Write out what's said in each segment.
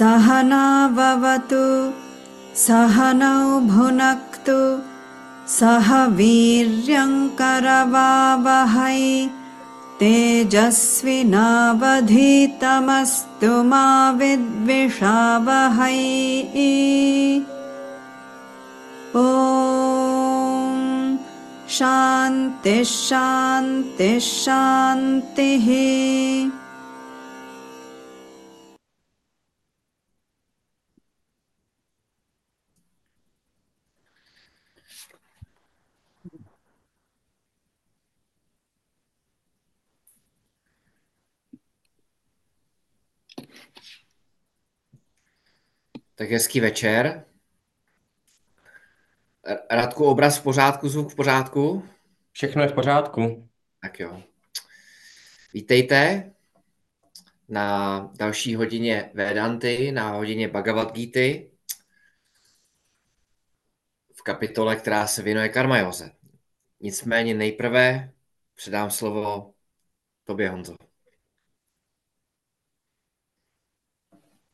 सहनाववतु सहनौ भुनक्तु सह वीर्यङ्करवावहै तेजस्विनावधीतमस्तु मा विद्विषावहै। ॐ शान्तिः शान्तिः शान्तिः Tak hezký večer. Radku, obraz v pořádku, zvuk v pořádku? Všechno je v pořádku. Tak jo. Vítejte na další hodině Vedanty, na hodině Bhagavad Gita v kapitole, která se věnuje karmajoze. Nicméně nejprve předám slovo tobě, Honzo.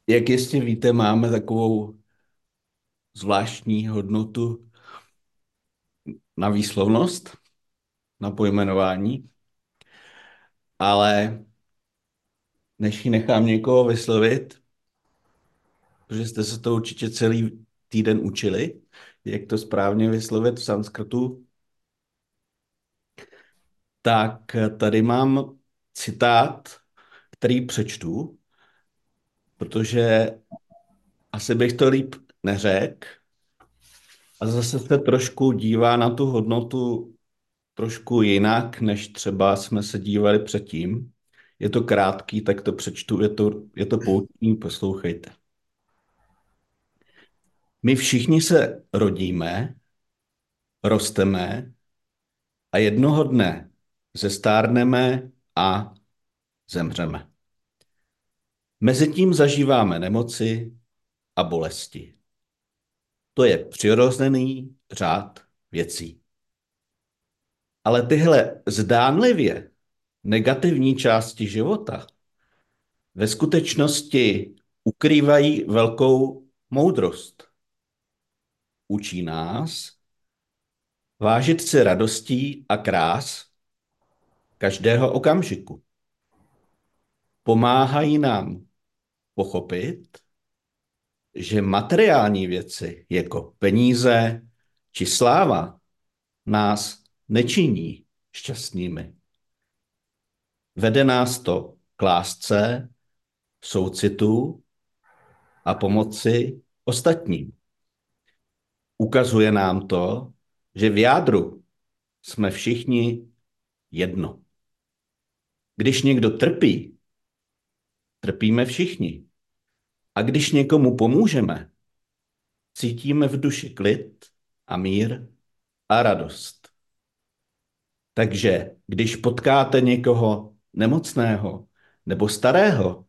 Jak jistě víte, máme takovou zvláštní hodnotu na výslovnost, na pojmenování, ale než ji nechám někoho vyslovit, protože jste se to určitě celý týden učili, jak to správně vyslovit v sanskrtu, tak tady mám citát, který přečtu, protože asi bych to líp neřekl. A zase se trošku dívá na tu hodnotu trošku jinak, než třeba jsme se dívali předtím. Je to krátký, tak to přečtu, je to, je to poutní, poslouchejte. My všichni se rodíme, rosteme a jednoho dne zestárneme a zemřeme. Mezitím zažíváme nemoci a bolesti. To je přirozený řád věcí. Ale tyhle zdánlivě negativní části života ve skutečnosti ukrývají velkou moudrost. Učí nás vážit si radostí a krás každého okamžiku. Pomáhají nám pochopit, že materiální věci jako peníze či sláva nás nečiní šťastnými. Vede nás to k lásce, soucitu a pomoci ostatním. Ukazuje nám to, že v jádru jsme všichni jedno. Když někdo trpí, trpíme všichni. A když někomu pomůžeme, cítíme v duši klid a mír a radost. Takže když potkáte někoho nemocného nebo starého,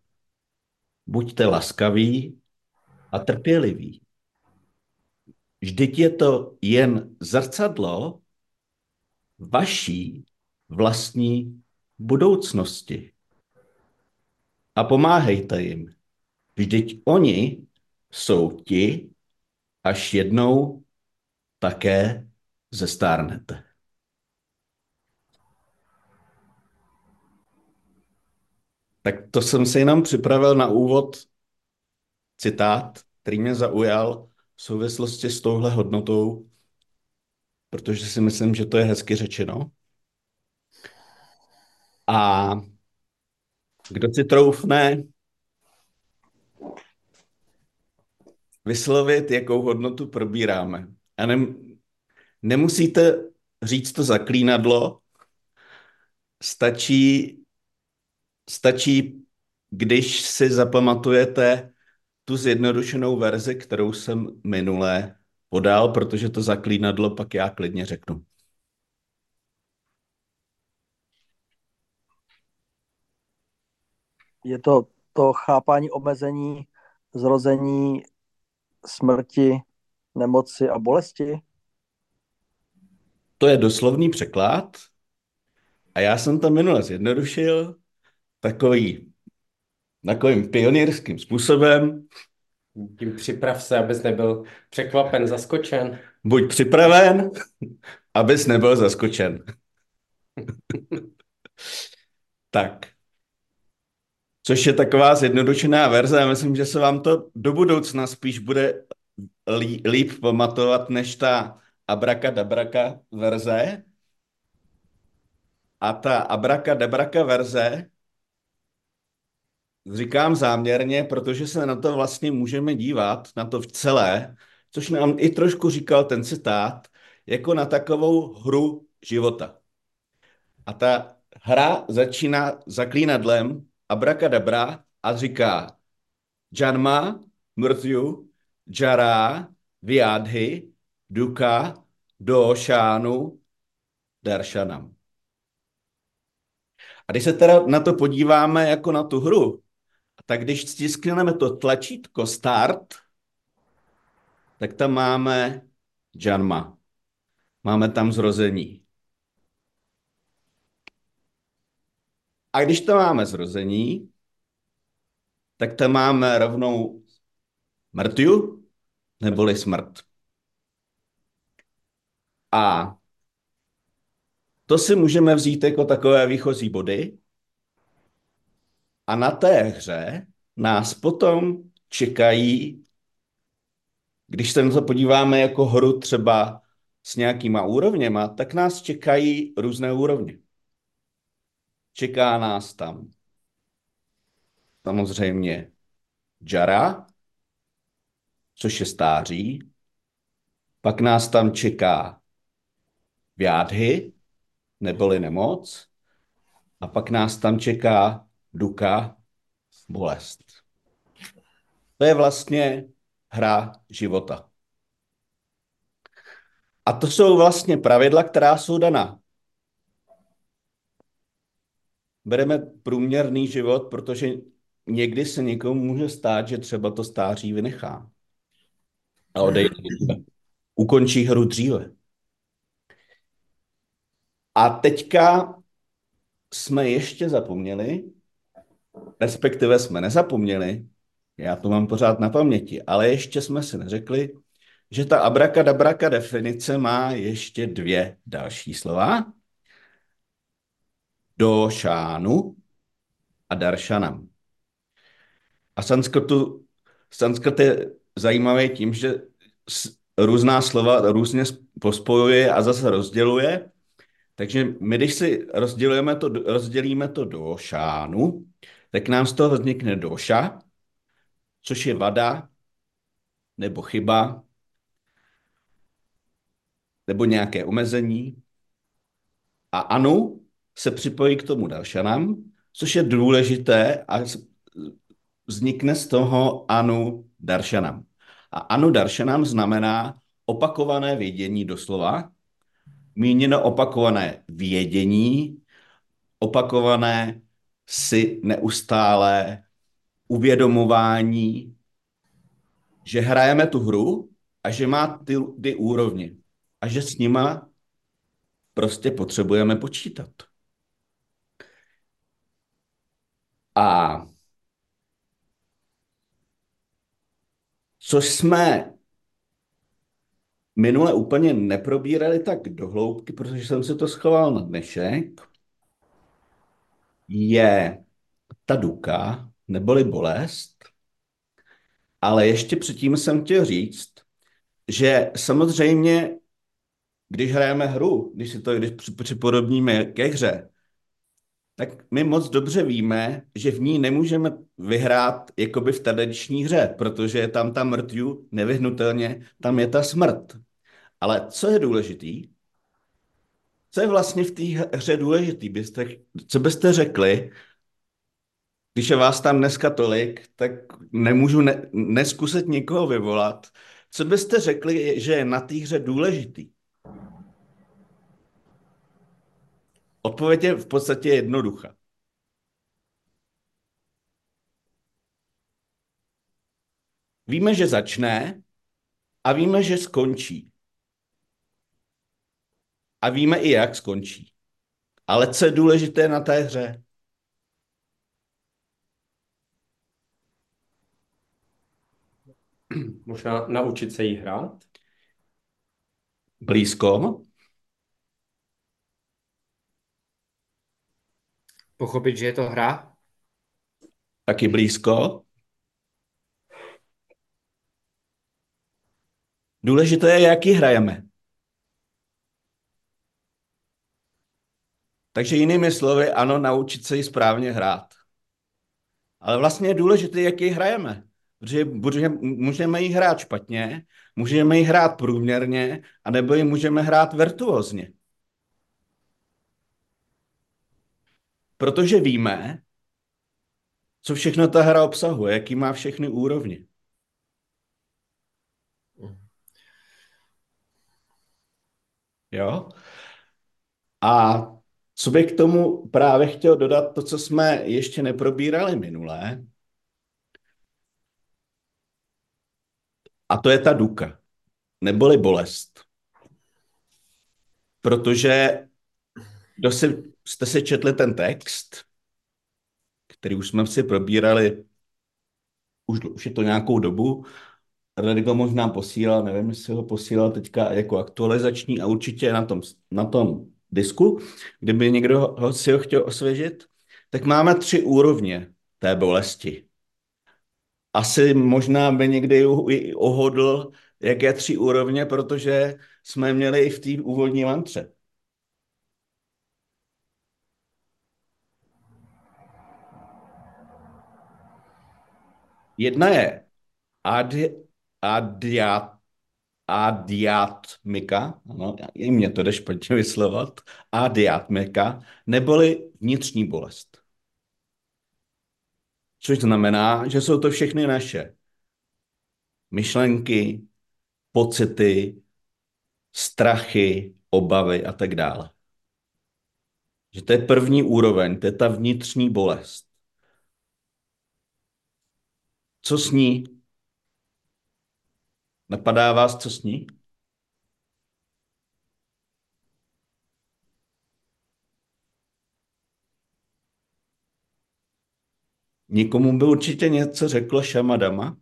buďte laskaví a trpěliví. Vždyť je to jen zrcadlo vaší vlastní budoucnosti. A pomáhejte jim. Vždyť oni jsou ti, až jednou také zestárnete. Tak to jsem si jenom připravil na úvod citát, který mě zaujal v souvislosti s touhle hodnotou, protože si myslím, že to je hezky řečeno. A kdo si troufne vyslovit, jakou hodnotu probíráme. A ne, nemusíte říct to zaklínadlo, stačí, stačí, když si zapamatujete tu zjednodušenou verzi, kterou jsem minulé podal, protože to zaklínadlo pak já klidně řeknu. Je to to chápání omezení, zrození smrti, nemoci a bolesti? To je doslovný překlad. A já jsem to minule zjednodušil. Takový takovým pionýrským způsobem. Tím připrav se, abys nebyl překvapen, zaskočen. Buď připraven, abys nebyl zaskočen. tak. Což je taková zjednodušená verze. Já myslím, že se vám to do budoucna spíš bude lí, líp pamatovat než ta abraka verze. A ta abraka verze říkám záměrně, protože se na to vlastně můžeme dívat, na to v celé, což nám i trošku říkal ten citát, jako na takovou hru života. A ta hra začíná zaklínadlem abrakadabra a říká Janma, mrtyu, Jara, Vyádhy, Duka, Došánu, Darshanam. A když se teda na to podíváme jako na tu hru, tak když stiskneme to tlačítko Start, tak tam máme Janma. Máme tam zrození. A když tam máme zrození, tak tam máme rovnou mrtvu, neboli smrt. A to si můžeme vzít jako takové výchozí body. A na té hře nás potom čekají, když se na to podíváme jako hru třeba s nějakýma úrovněma, tak nás čekají různé úrovně. Čeká nás tam samozřejmě Jara, což je stáří. Pak nás tam čeká Vyádhy, neboli nemoc. A pak nás tam čeká duka, bolest. To je vlastně hra života. A to jsou vlastně pravidla, která jsou daná. Bereme průměrný život, protože někdy se někomu může stát, že třeba to stáří vynechá. A odejde. Ukončí hru dříve. A teďka jsme ještě zapomněli, respektive jsme nezapomněli, já to mám pořád na paměti, ale ještě jsme si neřekli, že ta abrakadabraka definice má ještě dvě další slova. Do šánu a daršanam. A sanskrtu, sanskrt je zajímavý tím, že různá slova různě pospojuje a zase rozděluje. Takže my, když si rozdělujeme to, rozdělíme to do šánu, tak nám z toho vznikne doša, což je vada nebo chyba nebo nějaké omezení. A anu se připojí k tomu dalšanam, což je důležité a vznikne z toho anu daršanam. A anu daršanam znamená opakované vědění doslova, míněno opakované vědění, opakované si neustále uvědomování, že hrajeme tu hru a že má ty, ty úrovně a že s nima prostě potřebujeme počítat. A což jsme minule úplně neprobírali tak dohloubky, protože jsem se to schoval na dnešek, je ta duka, neboli bolest, ale ještě předtím jsem chtěl říct, že samozřejmě, když hrajeme hru, když si to když připodobníme ke hře, tak my moc dobře víme, že v ní nemůžeme vyhrát jakoby v tradiční hře, protože je tam ta mrtvu, nevyhnutelně, tam je ta smrt. Ale co je důležitý? Co je vlastně v té hře důležitý? Byste, co byste řekli, když je vás tam dneska tolik, tak nemůžu ne, neskusit někoho vyvolat. Co byste řekli, že je na té hře důležitý? Odpověď je v podstatě jednoduchá. Víme, že začne a víme, že skončí. A víme i, jak skončí. Ale co je důležité na té hře? Možná naučit se jí hrát? Blízko. Pochopit, že je to hra? Taky blízko. Důležité je, jaký hrajeme. Takže jinými slovy, ano, naučit se ji správně hrát. Ale vlastně je důležité, jaký hrajeme. Protože, můžeme ji hrát špatně, můžeme ji hrát průměrně, anebo ji můžeme hrát virtuózně. Protože víme, co všechno ta hra obsahuje, jaký má všechny úrovně. Jo? A co bych k tomu právě chtěl dodat, to, co jsme ještě neprobírali minulé, a to je ta duka, neboli bolest. Protože kdo si, jste si četli ten text, který už jsme si probírali, už, už je to nějakou dobu, Radigo možná posílal, nevím, jestli ho posílal teďka jako aktualizační a určitě na tom, na tom disku, kdyby někdo ho, si ho chtěl osvěžit, tak máme tři úrovně té bolesti. Asi možná by někdy ohodl, jaké tři úrovně, protože jsme měli i v té úvodní mantře. Jedna je adi, adiat, adiatmika, ano, i mě to jde špatně vyslovat, adiatmika, neboli vnitřní bolest. Což znamená, že jsou to všechny naše myšlenky, pocity, strachy, obavy a tak dále. Že to je první úroveň, to je ta vnitřní bolest. Co s ní? Napadá vás, co s ní? Nikomu by určitě něco řeklo Šamadama,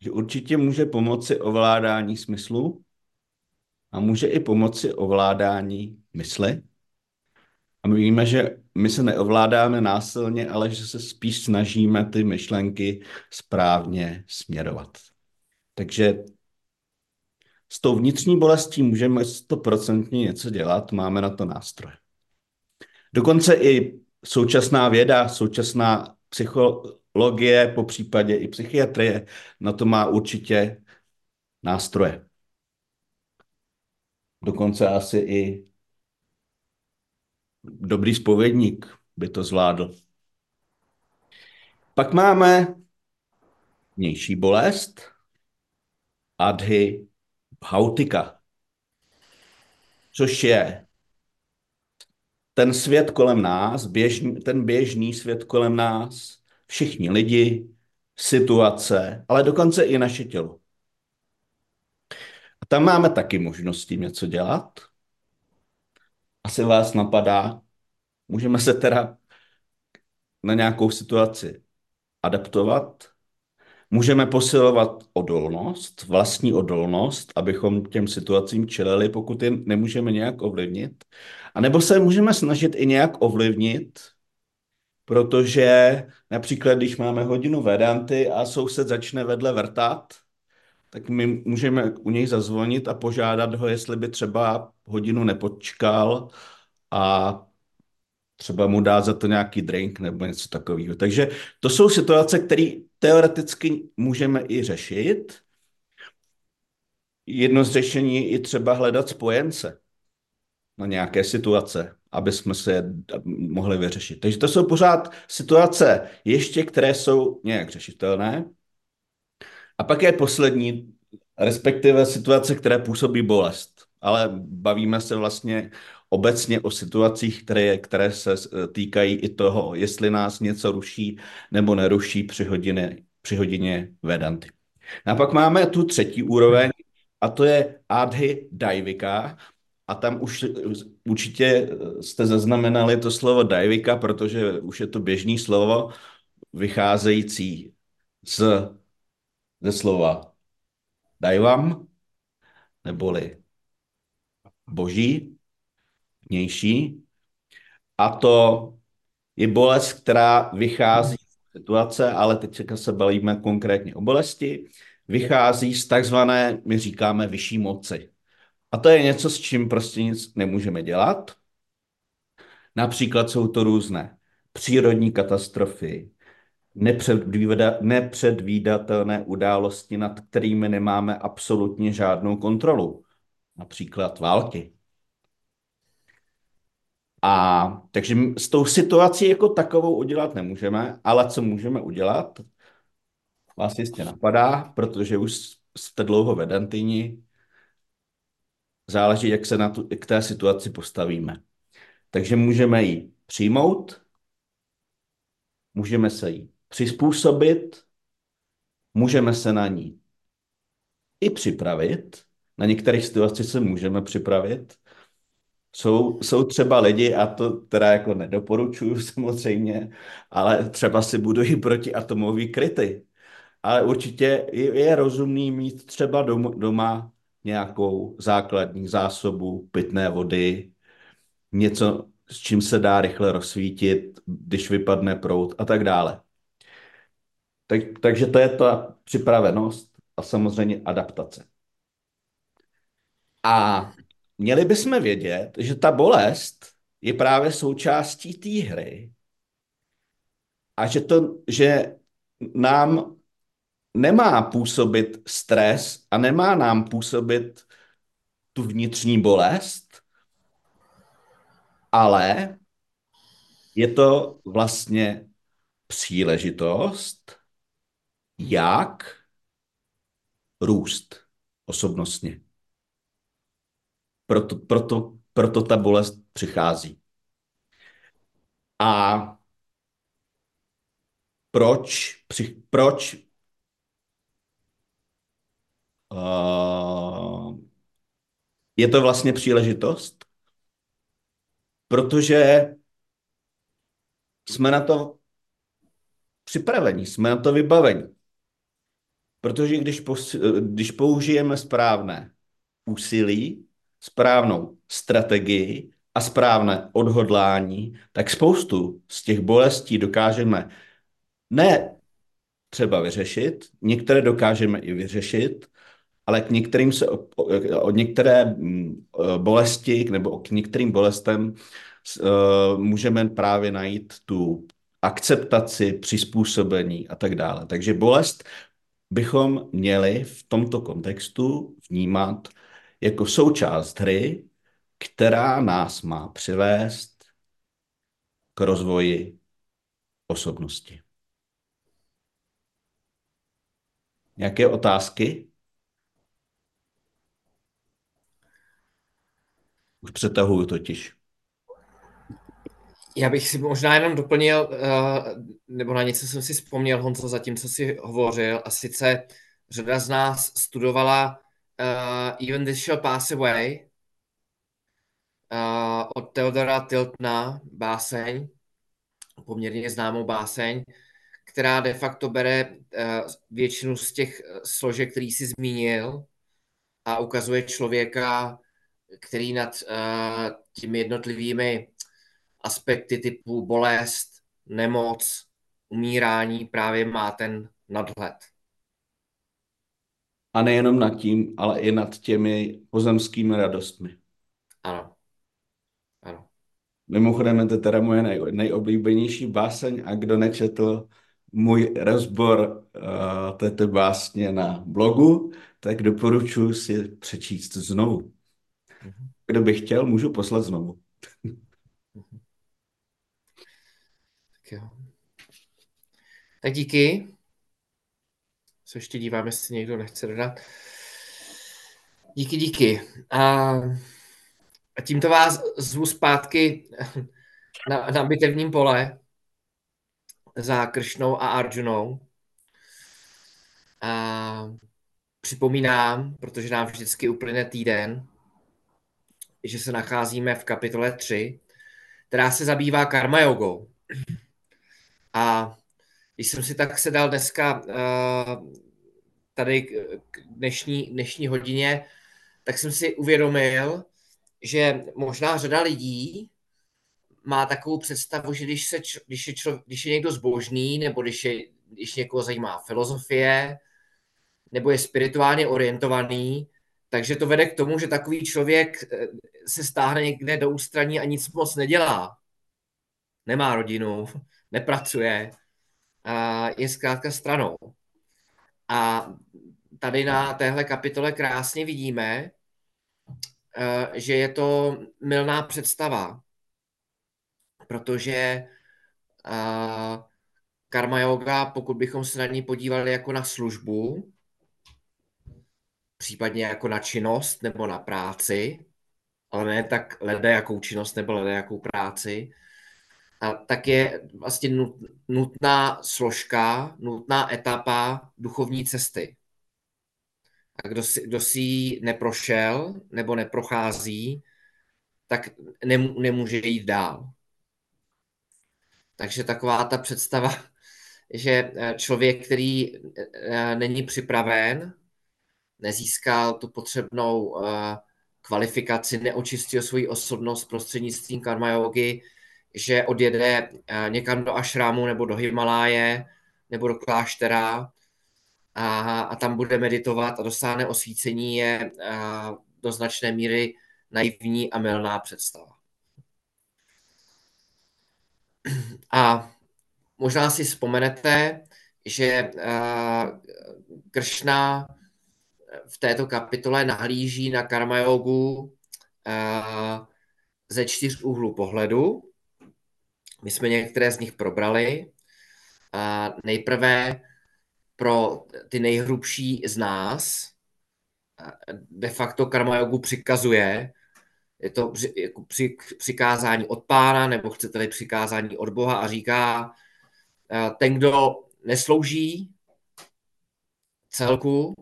že určitě může pomoci ovládání smyslu a může i pomoci ovládání mysli. A my víme, že my se neovládáme násilně, ale že se spíš snažíme ty myšlenky správně směrovat. Takže s tou vnitřní bolestí můžeme stoprocentně něco dělat, máme na to nástroje. Dokonce i současná věda, současná psychologie, po případě i psychiatrie, na to má určitě nástroje. Dokonce asi i dobrý spovědník by to zvládl. Pak máme vnější bolest, adhy bhautika, což je ten svět kolem nás, běžný, ten běžný svět kolem nás, všichni lidi, situace, ale dokonce i naše tělo. A tam máme taky možnosti něco dělat asi vás napadá, můžeme se teda na nějakou situaci adaptovat, můžeme posilovat odolnost, vlastní odolnost, abychom těm situacím čelili, pokud je nemůžeme nějak ovlivnit. A nebo se můžeme snažit i nějak ovlivnit, protože například, když máme hodinu Vedanty a soused začne vedle vrtat, tak my můžeme u něj zazvonit a požádat ho, jestli by třeba hodinu nepočkal a třeba mu dát za to nějaký drink nebo něco takového. Takže to jsou situace, které teoreticky můžeme i řešit. Jedno z řešení je i třeba hledat spojence na nějaké situace, aby jsme se je mohli vyřešit. Takže to jsou pořád situace ještě, které jsou nějak řešitelné, a pak je poslední, respektive situace, které působí bolest. Ale bavíme se vlastně obecně o situacích, které, které se týkají i toho, jestli nás něco ruší nebo neruší při hodině, při hodině Vedanty. A pak máme tu třetí úroveň, a to je Adhy Daivika. A tam už určitě jste zaznamenali to slovo Daivika, protože už je to běžný slovo vycházející z, ze slova dajvam, neboli boží, vnější. A to je bolest, která vychází z situace, ale teď se bavíme konkrétně o bolesti, vychází z takzvané, my říkáme, vyšší moci. A to je něco, s čím prostě nic nemůžeme dělat. Například jsou to různé přírodní katastrofy, nepředvídatelné události, nad kterými nemáme absolutně žádnou kontrolu. Například války. A takže s tou situací jako takovou udělat nemůžeme, ale co můžeme udělat, vás jistě napadá, protože už jste dlouho ve Dantýni, záleží, jak se na tu, k té situaci postavíme. Takže můžeme ji přijmout, můžeme se jí přizpůsobit, můžeme se na ní i připravit. Na některých situacích se můžeme připravit. Jsou, jsou třeba lidi, a to teda jako nedoporučuju samozřejmě, ale třeba si budují protiatomové kryty. Ale určitě je, rozumný mít třeba doma nějakou základní zásobu pitné vody, něco, s čím se dá rychle rozsvítit, když vypadne prout a tak dále. Tak, takže to je ta připravenost a samozřejmě adaptace. A měli bychom vědět, že ta bolest je právě součástí té hry a že, to, že nám nemá působit stres a nemá nám působit tu vnitřní bolest, ale je to vlastně příležitost, jak růst osobnostně. Proto, proto, proto ta bolest přichází. A proč, při, proč uh, je to vlastně příležitost? Protože jsme na to připraveni, jsme na to vybaveni. Protože když, když použijeme správné úsilí, správnou strategii a správné odhodlání, tak spoustu z těch bolestí dokážeme ne třeba vyřešit, některé dokážeme i vyřešit, ale k některým se od některé mm, bolesti nebo k některým bolestem uh, můžeme právě najít tu akceptaci, přizpůsobení a tak dále. Takže bolest bychom měli v tomto kontextu vnímat jako součást hry, která nás má přivést k rozvoji osobnosti. Jaké otázky? Už přetahuju totiž. Já bych si možná jenom doplnil, eh, nebo na něco jsem si vzpomněl, Honzo, za tím, co jsi hovořil, a sice řada z nás studovala uh, Even This Shall Pass Away uh, od Theodora Tiltna, báseň, poměrně známou báseň, která de facto bere uh, většinu z těch složek, který jsi zmínil a ukazuje člověka, který nad uh, těmi jednotlivými aspekty typu bolest, nemoc, umírání právě má ten nadhled. A nejenom nad tím, ale i nad těmi pozemskými radostmi. Ano. Ano. Mimochodem, to je teda moje nej, nejoblíbenější báseň a kdo nečetl můj rozbor uh, této básně na blogu, tak doporučuji si přečíst znovu. Mhm. Kdo by chtěl, můžu poslat znovu. Tak jo. Tak díky se ještě dívám, jestli někdo nechce dodat. Díky, díky. A, a tímto vás zvu zpátky na, na bitevním pole za Kršnou a Arjunou. A připomínám, protože nám vždycky uplyne týden, že se nacházíme v kapitole 3, která se zabývá karma jogou. A když jsem si tak sedal dneska uh, tady k dnešní, dnešní hodině, tak jsem si uvědomil, že možná řada lidí má takovou představu, že když, se, když, je, člo, když je někdo zbožný, nebo když, je, když někoho zajímá filozofie, nebo je spirituálně orientovaný, takže to vede k tomu, že takový člověk eh, se stáhne někde do ústraní a nic moc nedělá. Nemá rodinu, nepracuje, a je zkrátka stranou. A tady na téhle kapitole krásně vidíme, eh, že je to milná představa, protože eh, karma yoga, pokud bychom se na ní podívali jako na službu, případně jako na činnost nebo na práci, ale ne tak lede jakou činnost nebo lede jakou práci, tak je vlastně nutná složka, nutná etapa duchovní cesty. A kdo si, kdo si ji neprošel nebo neprochází, tak nemůže jít dál. Takže taková ta představa, že eh, člověk, který eh, není připraven, nezískal tu potřebnou eh, kvalifikaci, neočistil svoji osobnost prostřednictvím karma že odjede někam do ašrámu nebo do Himaláje nebo do kláštera a, a tam bude meditovat a dosáhne osvícení, je do značné míry naivní a milná představa. A možná si vzpomenete, že Kršna v této kapitole nahlíží na karma jogu ze čtyř úhlů pohledu. My jsme některé z nich probrali. Nejprve pro ty nejhrubší z nás de facto karma jogu přikazuje, je to při, jako při, přikázání od pána, nebo chcete-li přikázání od Boha a říká, ten, kdo neslouží celku,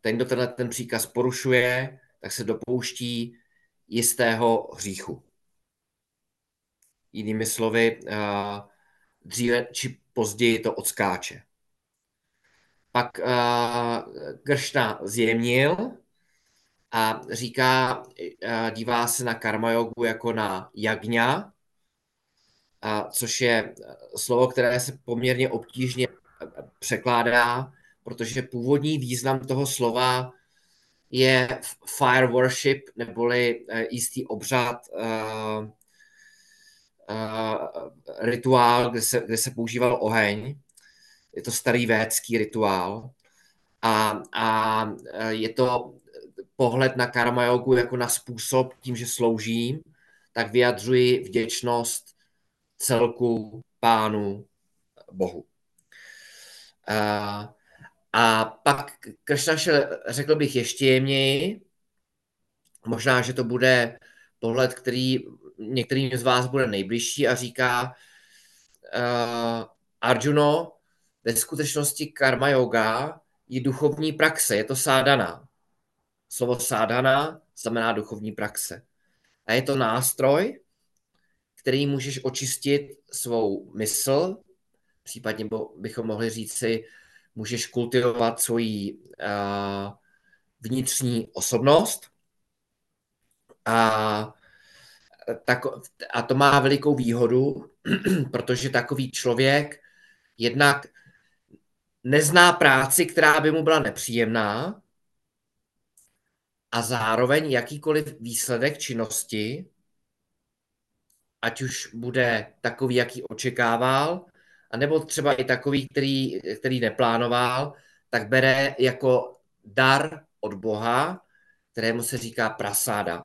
ten, kdo tenhle ten příkaz porušuje, tak se dopouští jistého hříchu. Jinými slovy, dříve či později to odskáče. Pak Kršna zjemnil a říká, dívá se na karma jogu jako na jagňa, což je slovo, které se poměrně obtížně překládá, protože původní význam toho slova je fire worship, neboli jistý obřad, uh, rituál, kde se, kde se používal oheň. Je to starý védský rituál. A, a je to pohled na karma jogu jako na způsob, tím, že sloužím, tak vyjadřuji vděčnost celku pánu Bohu. Uh, a pak Kršna šel, řekl bych, ještě jemněji. Možná, že to bude pohled, který některým z vás bude nejbližší a říká uh, Arjuno, ve skutečnosti karma yoga je duchovní praxe, je to sádana. Slovo sádana znamená duchovní praxe. A je to nástroj, který můžeš očistit svou mysl, případně bychom mohli říct si, můžeš kultivovat svoji uh, vnitřní osobnost. A, tak, a to má velikou výhodu, protože takový člověk jednak nezná práci, která by mu byla nepříjemná, a zároveň jakýkoliv výsledek činnosti, ať už bude takový, jaký očekával, anebo třeba i takový, který, který neplánoval, tak bere jako dar od Boha, kterému se říká prasáda.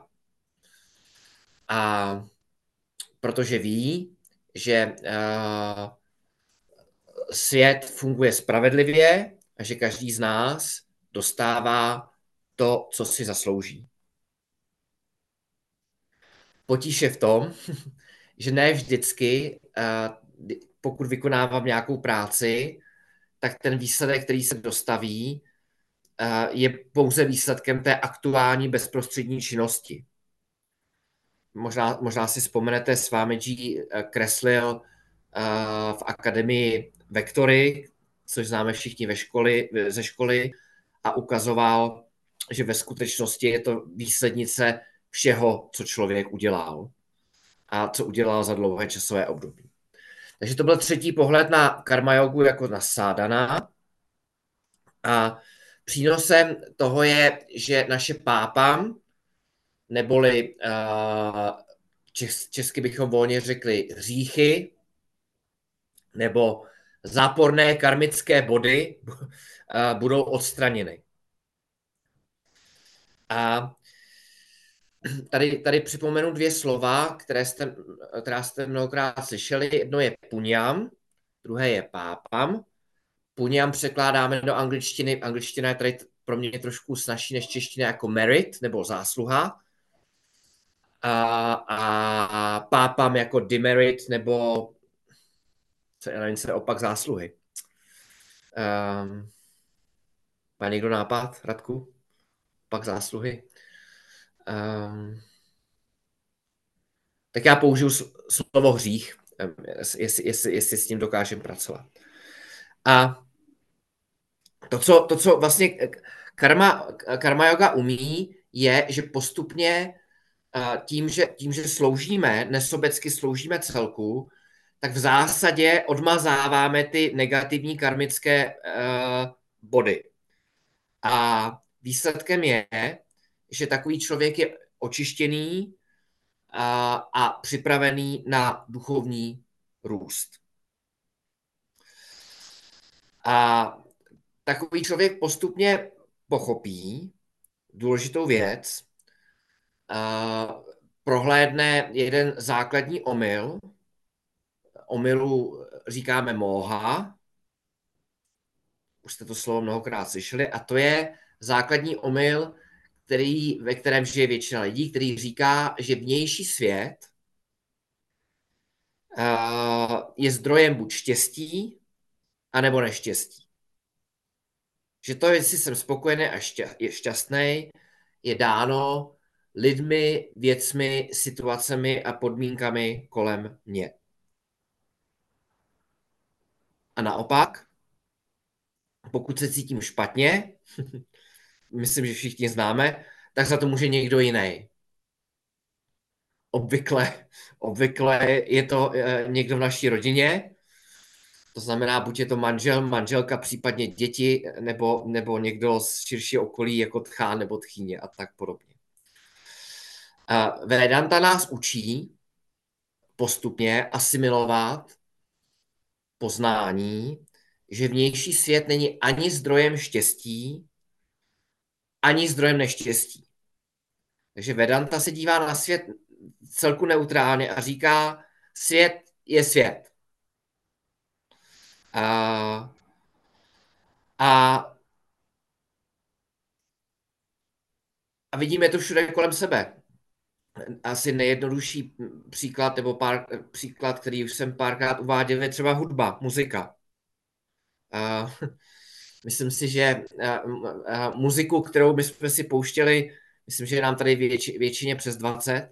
A protože ví, že uh, svět funguje spravedlivě a že každý z nás dostává to, co si zaslouží. Potíž je v tom, že ne vždycky, pokud vykonávám nějakou práci, tak ten výsledek, který se dostaví, je pouze výsledkem té aktuální bezprostřední činnosti. Možná, možná si vzpomenete, s vámi G kreslil v akademii vektory, což známe všichni ve školy, ze školy, a ukazoval, že ve skutečnosti je to výslednice všeho, co člověk udělal a co udělal za dlouhé časové období. Takže to byl třetí pohled na karma jogu jako na sádana. A přínosem toho je, že naše pápa, neboli česky bychom volně řekli hříchy, nebo záporné karmické body budou odstraněny. A tady, tady připomenu dvě slova, které jste, která jste mnohokrát slyšeli. Jedno je puňam, druhé je pápam. Puňam překládáme do angličtiny. Angličtina je tady pro mě trošku snažší než čeština jako merit nebo zásluha. A, a pápam jako demerit nebo co je se opak zásluhy. Um, má někdo nápad, Radku? Pak zásluhy. Um, tak já použiju slovo hřích, jestli, jestli, jestli s tím dokážeme pracovat. A to, co, to, co vlastně karma, karma yoga umí, je, že postupně tím, že, tím, že sloužíme, nesobecky sloužíme celku, tak v zásadě odmazáváme ty negativní karmické uh, body. A výsledkem je, že takový člověk je očištěný a, a připravený na duchovní růst. A takový člověk postupně pochopí důležitou věc, prohlédne jeden základní omyl, omylu říkáme moha, už jste to slovo mnohokrát slyšeli, a to je základní omyl, který, ve kterém žije většina lidí, který říká, že vnější svět uh, je zdrojem buď štěstí, anebo neštěstí. Že to, jestli jsem spokojený a šťastný, je dáno lidmi, věcmi, situacemi a podmínkami kolem mě. A naopak, pokud se cítím špatně, myslím, že všichni známe, tak za to může někdo jiný. Obvykle, obvykle je to eh, někdo v naší rodině, to znamená, buď je to manžel, manželka, případně děti, nebo, nebo někdo z širšího okolí, jako tchá nebo tchýně a tak podobně. Vedanta nás učí postupně asimilovat poznání, že vnější svět není ani zdrojem štěstí, ani zdrojem neštěstí. Takže Vedanta se dívá na svět celku neutrálně a říká, svět je svět. A, a, a vidíme to všude kolem sebe. Asi nejjednodušší příklad, nebo pár, příklad, který už jsem párkrát uváděl, je třeba hudba, muzika. A, Myslím si, že muziku, kterou my jsme si pouštěli, myslím, že nám tady věč, většině přes 20,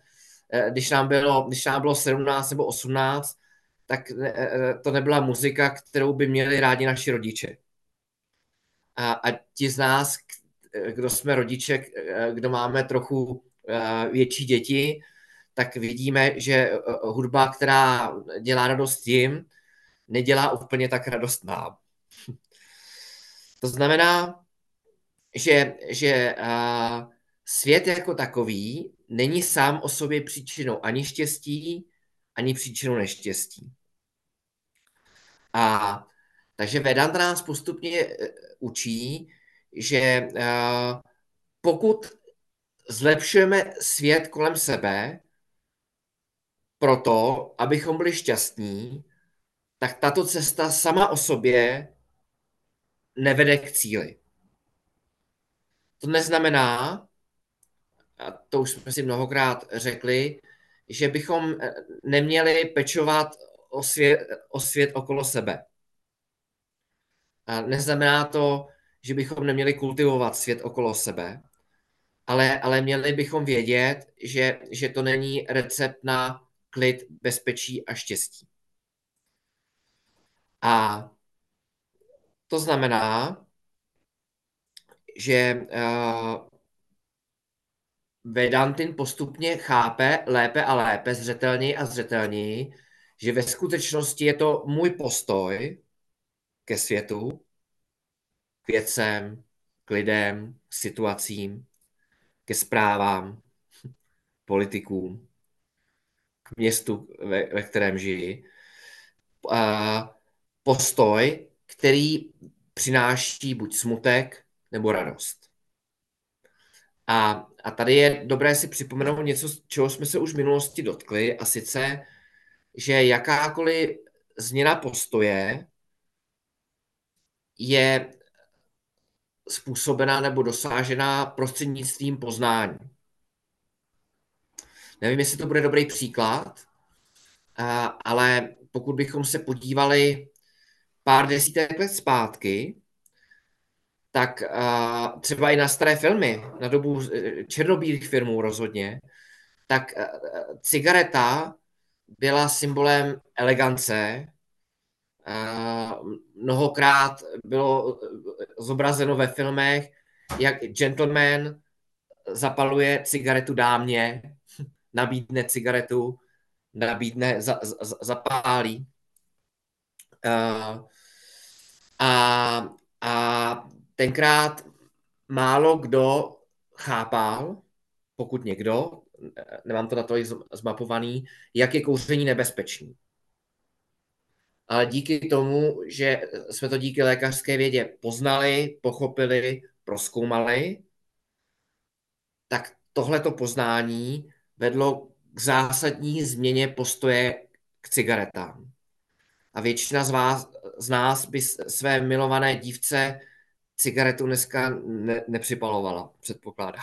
e, když nám, bylo, když nám bylo 17 nebo 18, tak e, to nebyla muzika, kterou by měli rádi naši rodiče. A, a ti z nás, kdo jsme rodiče, kdo máme trochu větší děti, tak vidíme, že hudba, která dělá radost jim, nedělá úplně tak radost nám. To znamená, že, že uh, svět jako takový není sám o sobě příčinou ani štěstí, ani příčinou neštěstí. A takže Vedanta nás postupně učí, že pokud zlepšujeme svět kolem sebe proto, abychom byli šťastní, tak tato cesta sama o sobě nevede k cíli. To neznamená, a to už jsme si mnohokrát řekli, že bychom eh, neměli pečovat o svět, o svět okolo sebe. A neznamená to, že bychom neměli kultivovat svět okolo sebe, ale, ale měli bychom vědět, že, že to není recept na klid, bezpečí a štěstí. A To znamená, že uh, Vedantin postupně chápe lépe a lépe, zřetelněji a zřetelněji, že ve skutečnosti je to můj postoj ke světu, k věcem, k lidem, k situacím, ke zprávám, politikům, k městu, ve, ve kterém žiji. Postoj, který přináší buď smutek nebo radost. A, a tady je dobré si připomenout něco, čeho jsme se už v minulosti dotkli, a sice, že jakákoliv změna postoje je způsobená nebo dosážená prostřednictvím poznání. Nevím, jestli to bude dobrý příklad, ale pokud bychom se podívali pár desítek let zpátky, tak třeba i na staré filmy, na dobu e, černobílých filmů rozhodně, tak e, cigareta byla symbolem elegance. Mnohokrát bylo zobrazeno ve filmech, jak gentleman zapaluje cigaretu dámě, nabídne cigaretu, nabídne, za, za, zapálí. A, a tenkrát málo kdo chápal, pokud někdo, nemám to na to zmapovaný, jak je kouření nebezpečný. Ale díky tomu, že jsme to díky lékařské vědě poznali, pochopili, proskoumali, tak tohleto poznání vedlo k zásadní změně postoje k cigaretám. A většina z vás, z nás by své milované dívce cigaretu dneska ne, nepřipalovala, předpokládá.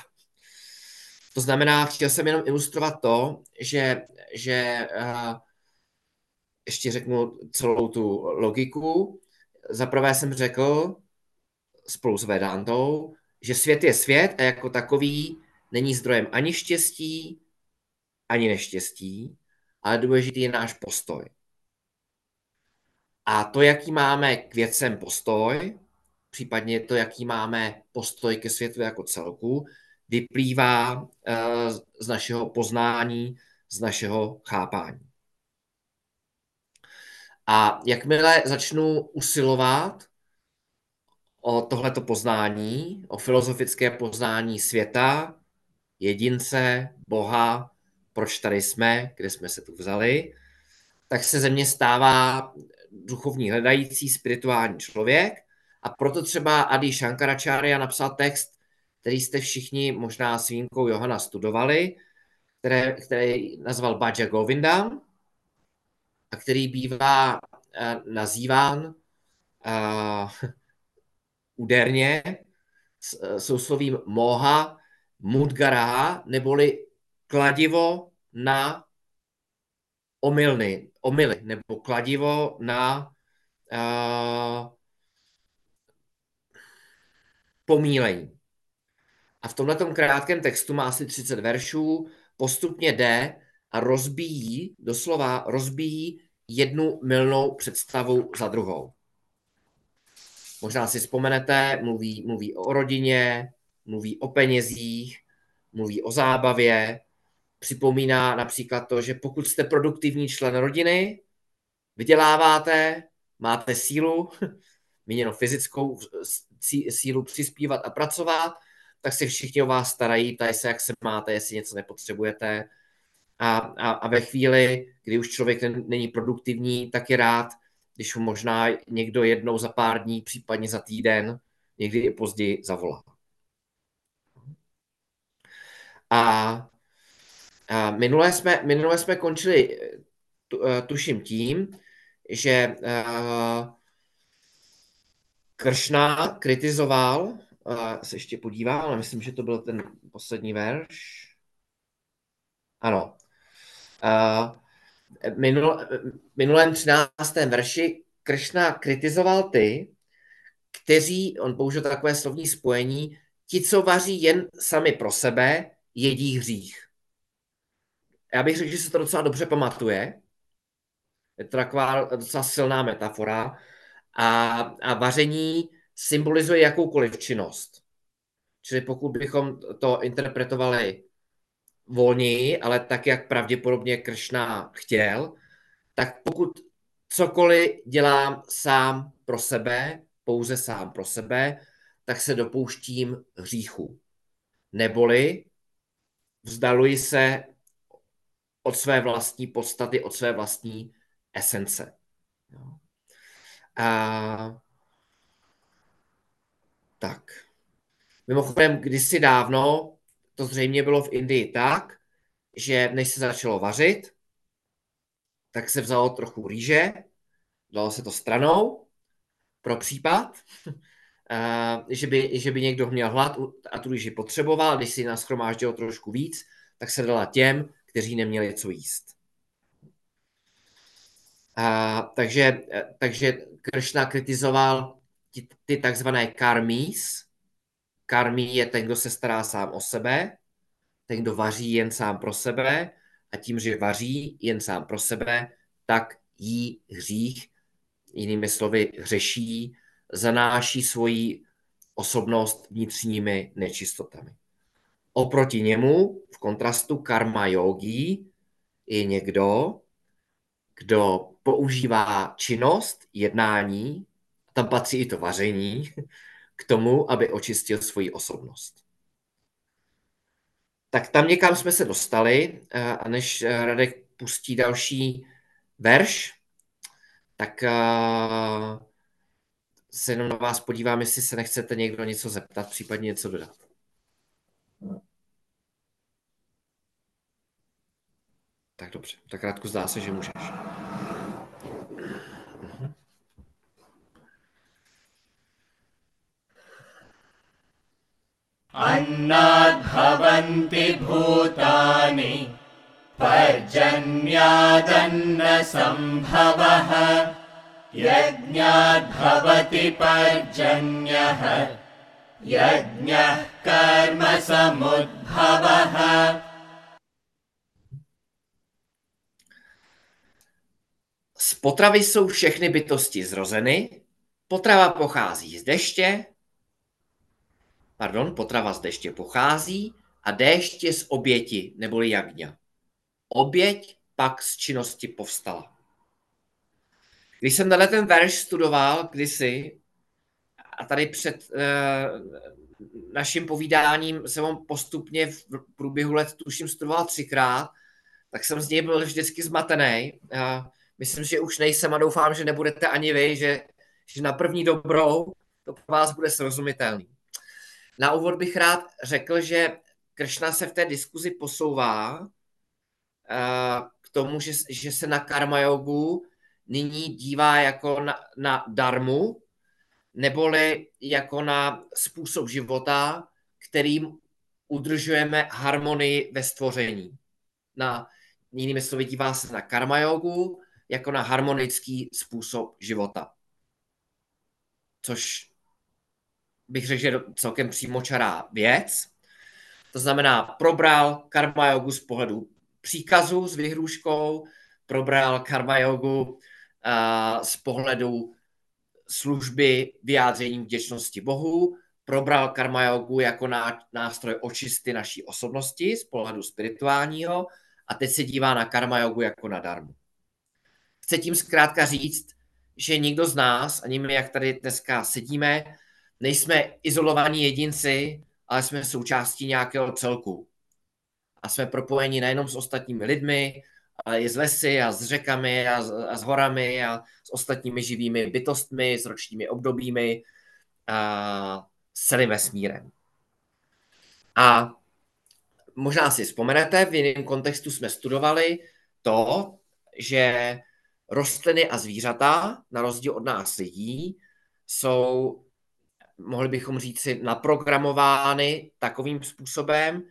To znamená, chtěl jsem jenom ilustrovat to, že, že uh, ještě řeknu celou tu logiku. Za prvé jsem řekl spolu s Vedantou, že svět je svět a jako takový není zdrojem ani štěstí, ani neštěstí, ale důležitý je náš postoj. A to, jaký máme k věcem postoj, případně to, jaký máme postoj ke světu jako celku, vyplývá eh, z našeho poznání, z našeho chápání. A jakmile začnu usilovat o tohleto poznání, o filozofické poznání světa, jedince, Boha, proč tady jsme, kde jsme se tu vzali, tak se ze mě stává duchovní hledající spirituální člověk. A proto třeba Adi Shankaracharya napsal text, který jste všichni možná s výjimkou Johana studovali, které, který nazval Bhaja Govindam a který bývá uh, nazýván uh, úderně souslovím moha mudgara, neboli kladivo na omylny, omily, nebo kladivo na uh, pomílení. A v tomto krátkém textu má asi 30 veršů, postupně jde a rozbíjí, doslova rozbíjí jednu milnou představu za druhou. Možná si vzpomenete, mluví, mluví o rodině, mluví o penězích, mluví o zábavě, připomíná například to, že pokud jste produktivní člen rodiny, vyděláváte, máte sílu, míněno fyzickou sílu přispívat a pracovat, tak se všichni o vás starají, ptají se, jak se máte, jestli něco nepotřebujete. A, a, a ve chvíli, kdy už člověk není produktivní, tak je rád, když mu možná někdo jednou za pár dní, případně za týden, někdy i později zavolá. A a minule, jsme, minule jsme končili, eh, tuším tím, že uh, Kršna kritizoval, uh, se ještě podíval, ale myslím, že to byl ten poslední verš. Ano. Uh, minul, minulém 13. verši Kršna kritizoval ty, kteří, on použil takové slovní spojení, ti, co vaří jen sami pro sebe, jedí hřích já bych řekl, že se to docela dobře pamatuje. Je to taková docela silná metafora. A, a vaření symbolizuje jakoukoliv činnost. Čili pokud bychom to interpretovali volněji, ale tak, jak pravděpodobně Kršna chtěl, tak pokud cokoliv dělám sám pro sebe, pouze sám pro sebe, tak se dopouštím hříchu. Neboli vzdaluji se od své vlastní podstaty, od své vlastní esence. A... Tak. Mimochodem, kdysi dávno, to zřejmě bylo v Indii tak, že než se začalo vařit, tak se vzalo trochu rýže, dalo se to stranou pro případ, že by, že by někdo měl hlad a tu rýži potřeboval, když si naschromáždil trošku víc, tak se dala těm, kteří neměli co jíst. A, takže, takže Kršna kritizoval ty, ty takzvané karmís. Karmí je ten, kdo se stará sám o sebe, ten, kdo vaří jen sám pro sebe a tím, že vaří jen sám pro sebe, tak jí hřích, jinými slovy hřeší, zanáší svoji osobnost vnitřními nečistotami. Oproti němu, v kontrastu karma yogi, je někdo, kdo používá činnost, jednání, tam patří i to vaření, k tomu, aby očistil svoji osobnost. Tak tam někam jsme se dostali eh, a než eh, Radek pustí další verš, tak eh, se jenom na vás podívám, jestli se nechcete někdo něco zeptat, případně něco dodat. Tak dobře, tak Radku zdá se, že můžeš. अन्नाद्भवन्ति भूतानि पर्जन्यादन्नसम्भवः यज्ञाद्भवति पर्जन्यः यज्ञः कर्मसमुद्भवः Z potravy jsou všechny bytosti zrozeny, potrava pochází z deště, pardon, potrava z deště pochází a déšť je z oběti, neboli jagňa. Oběť pak z činnosti povstala. Když jsem tenhle ten verš studoval kdysi, a tady před e, naším povídáním jsem ho postupně v průběhu let tuším studoval třikrát, tak jsem z něj byl vždycky zmatený. A myslím, že už nejsem a doufám, že nebudete ani vy, že, že na první dobrou to pro vás bude srozumitelný. Na úvod bych rád řekl, že Kršna se v té diskuzi posouvá eh, k tomu, že, že se na karma jogu nyní dívá jako na, na darmu, neboli jako na způsob života, kterým udržujeme harmonii ve stvoření. Na, jinými slovy, dívá se na karma jogu jako na harmonický způsob života. Což bych řekl, že celkem přímočará věc. To znamená, probral karma jogu z pohledu příkazu s vyhrůžkou, probral karma jogu uh, z pohledu služby vyjádření vděčnosti Bohu, probral karma jogu jako nástroj očisty naší osobnosti z pohledu spirituálního a teď se dívá na karma jogu jako na darmu. Chce tím zkrátka říct, že nikdo z nás, ani my, jak tady dneska sedíme, nejsme izolovaní jedinci, ale jsme součástí nějakého celku. A jsme propojeni nejenom s ostatními lidmi, ale i s lesy a s řekami a s, a s horami a s ostatními živými bytostmi, s ročními obdobími a s celým vesmírem. A možná si vzpomenete, v jiném kontextu jsme studovali to, že rostliny a zvířata, na rozdíl od nás lidí, jsou mohli bychom říct si, naprogramovány takovým způsobem,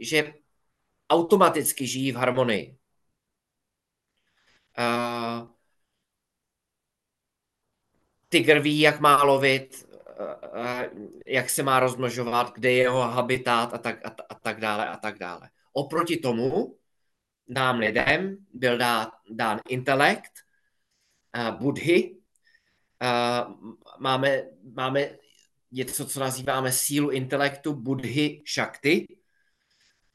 že automaticky žijí v harmonii. Uh, tygr ví, jak má lovit, uh, jak se má rozmnožovat, kde je jeho habitát a tak, a, a tak dále a tak dále. Oproti tomu nám lidem byl dán, dán intelekt, uh, budhy, máme, máme něco, co nazýváme sílu intelektu Budhy Shakti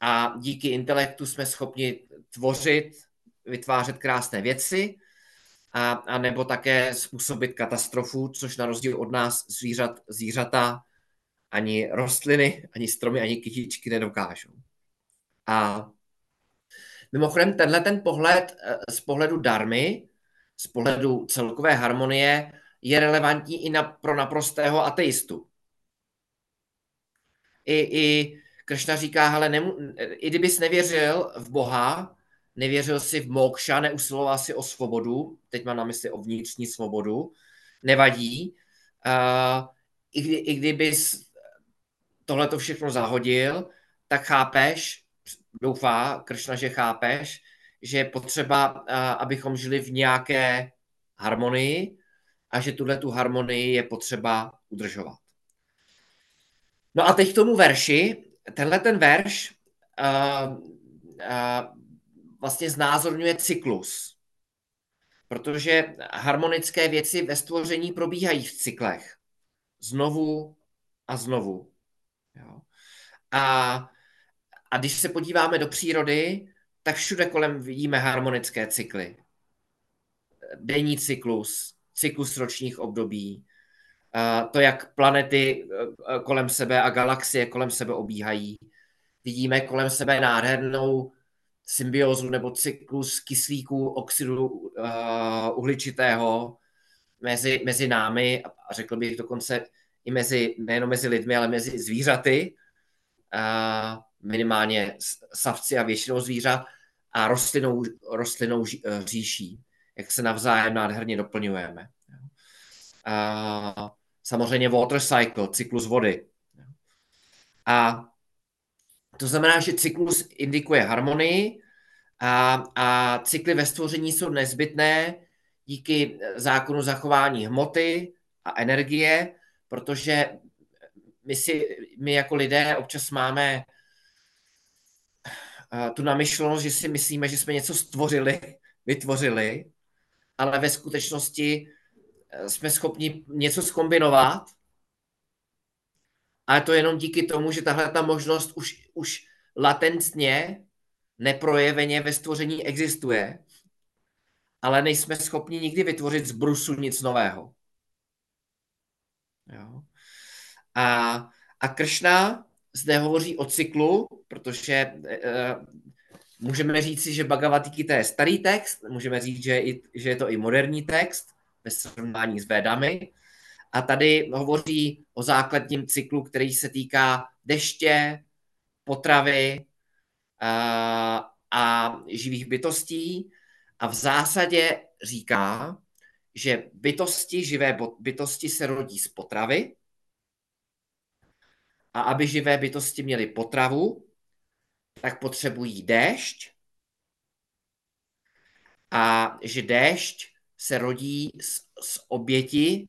a díky intelektu jsme schopni tvořit, vytvářet krásné věci a, a nebo také způsobit katastrofu, což na rozdíl od nás zvířat, zvířata ani rostliny, ani stromy, ani kytičky nedokážou. A mimochodem tenhle ten pohled z pohledu darmy, z pohledu celkové harmonie, je relevantní i na, pro naprostého ateistu. I, i Kršna říká, hele, nemu, i kdybys nevěřil v Boha, nevěřil si v mokša, neusiloval si o svobodu, teď mám na mysli o vnitřní svobodu, nevadí. Uh, i, kdy, I kdybys tohle to všechno zahodil, tak chápeš, doufá Kršna, že chápeš, že je potřeba, uh, abychom žili v nějaké harmonii a že tuhle tu harmonii je potřeba udržovat. No a teď k tomu verši. Tenhle ten verš uh, uh, vlastně znázorňuje cyklus. Protože harmonické věci ve stvoření probíhají v cyklech. Znovu a znovu. Jo. A, a když se podíváme do přírody, tak všude kolem vidíme harmonické cykly. Denní cyklus, cyklus ročních období, to, jak planety e, kolem sebe a galaxie kolem sebe obíhají. Vidíme kolem sebe nádhernou symbiózu nebo cyklus kyslíků, oxidu uh, uhličitého mezi, mezi námi a řekl bych dokonce i mezi, nejenom mezi lidmi, ale mezi zvířaty, minimálně savci a většinou zvířat a rostlinou, rostlinou e, říší, jak se navzájem nádherně doplňujeme. Uh, samozřejmě water cycle, cyklus vody. A to znamená, že cyklus indikuje harmonii a, a cykly ve stvoření jsou nezbytné díky zákonu zachování hmoty a energie, protože my, si, my jako lidé občas máme tu namyšlenost, že si myslíme, že jsme něco stvořili, vytvořili, ale ve skutečnosti e, jsme schopni něco skombinovat ale to jenom díky tomu, že tahle ta možnost už, už latentně, neprojeveně ve stvoření existuje, ale nejsme schopni nikdy vytvořit z brusu nic nového. Jo. A, a Kršna zde hovoří o cyklu, protože e, můžeme říct si, že Bhagavad Gita je starý text, můžeme říct, že, i, že je to i moderní text ve srovnání s Védami, a tady hovoří o základním cyklu, který se týká deště, potravy a, a živých bytostí. A v zásadě říká, že bytosti, živé bytosti se rodí z potravy a aby živé bytosti měly potravu, tak potřebují déšť a že déšť se rodí z, z oběti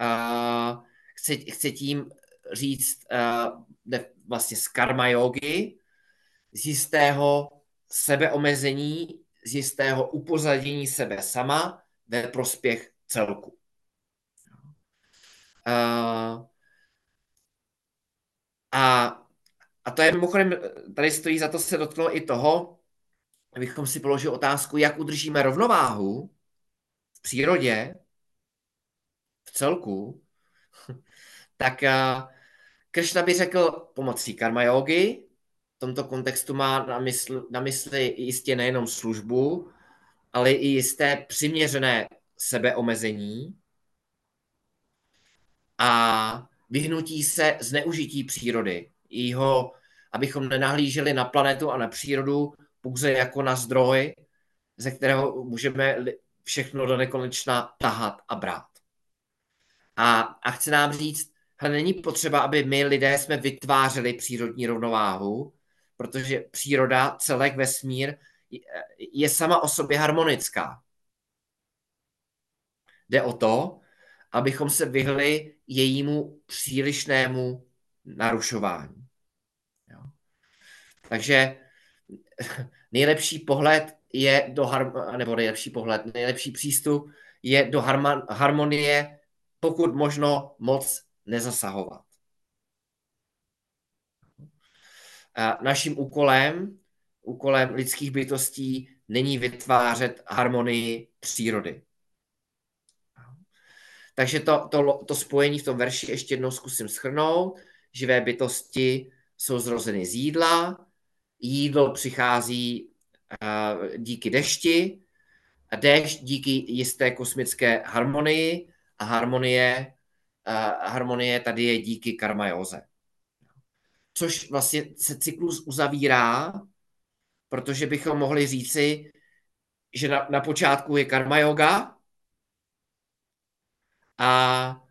uh, chce, chce tím říct uh, vlastně z karma yogi, z jistého sebeomezení, z jistého upozadění sebe sama ve prospěch celku. A, a to je mimochodem, tady stojí za to se dotknout i toho, abychom si položili otázku, jak udržíme rovnováhu v přírodě, celku, tak uh, Kršna by řekl pomocí karma yogi, v tomto kontextu má na, mysl, na mysli jistě nejenom službu, ale i jisté přiměřené sebeomezení a vyhnutí se zneužití přírody. Jeho, abychom nenahlíželi na planetu a na přírodu pouze jako na zdroj, ze kterého můžeme všechno do nekonečna tahat a brát. A, a chce nám říct, hele, není potřeba, aby my lidé jsme vytvářeli přírodní rovnováhu, protože příroda, celek vesmír je sama o sobě harmonická. Jde o to, abychom se vyhli jejímu přílišnému narušování. Takže nejlepší pohled, je do harm- nebo nejlepší pohled, nejlepší přístup je do harmonie, pokud možno moc nezasahovat. Naším úkolem, úkolem lidských bytostí není vytvářet harmonii přírody. Takže to, to, to spojení v tom verši ještě jednou zkusím schrnout. Živé bytosti jsou zrozeny z jídla, jídlo přichází uh, díky dešti, a déšť díky jisté kosmické harmonii a harmonie, uh, harmonie tady je díky karmajóze. Což vlastně se cyklus uzavírá, protože bychom mohli říci, že na, na počátku je karma yoga a,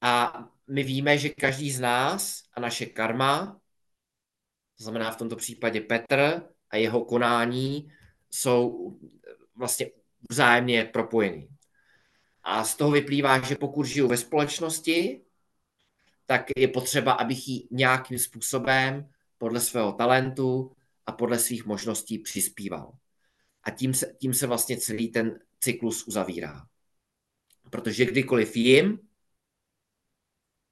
a my víme, že každý z nás a naše karma, to znamená v tomto případě Petr a jeho konání, jsou vlastně vzájemně propojený. A z toho vyplývá, že pokud žiju ve společnosti, tak je potřeba, abych ji nějakým způsobem podle svého talentu a podle svých možností přispíval. A tím se, tím se vlastně celý ten cyklus uzavírá. Protože kdykoliv jim,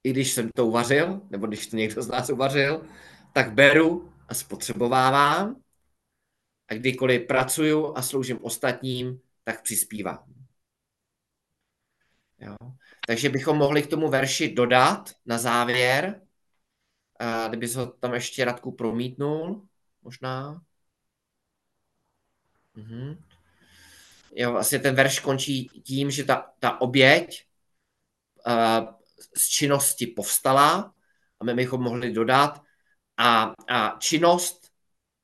i když jsem to uvařil, nebo když to někdo z nás uvařil, tak beru a spotřebovávám. A kdykoliv pracuju a sloužím ostatním, tak přispívám. Jo. Takže bychom mohli k tomu verši dodat na závěr, kdyby se ho tam ještě Radku promítnul, možná. Mhm. Jo, vlastně ten verš končí tím, že ta, ta oběť uh, z činnosti povstala a my bychom mohli dodat a, a činnost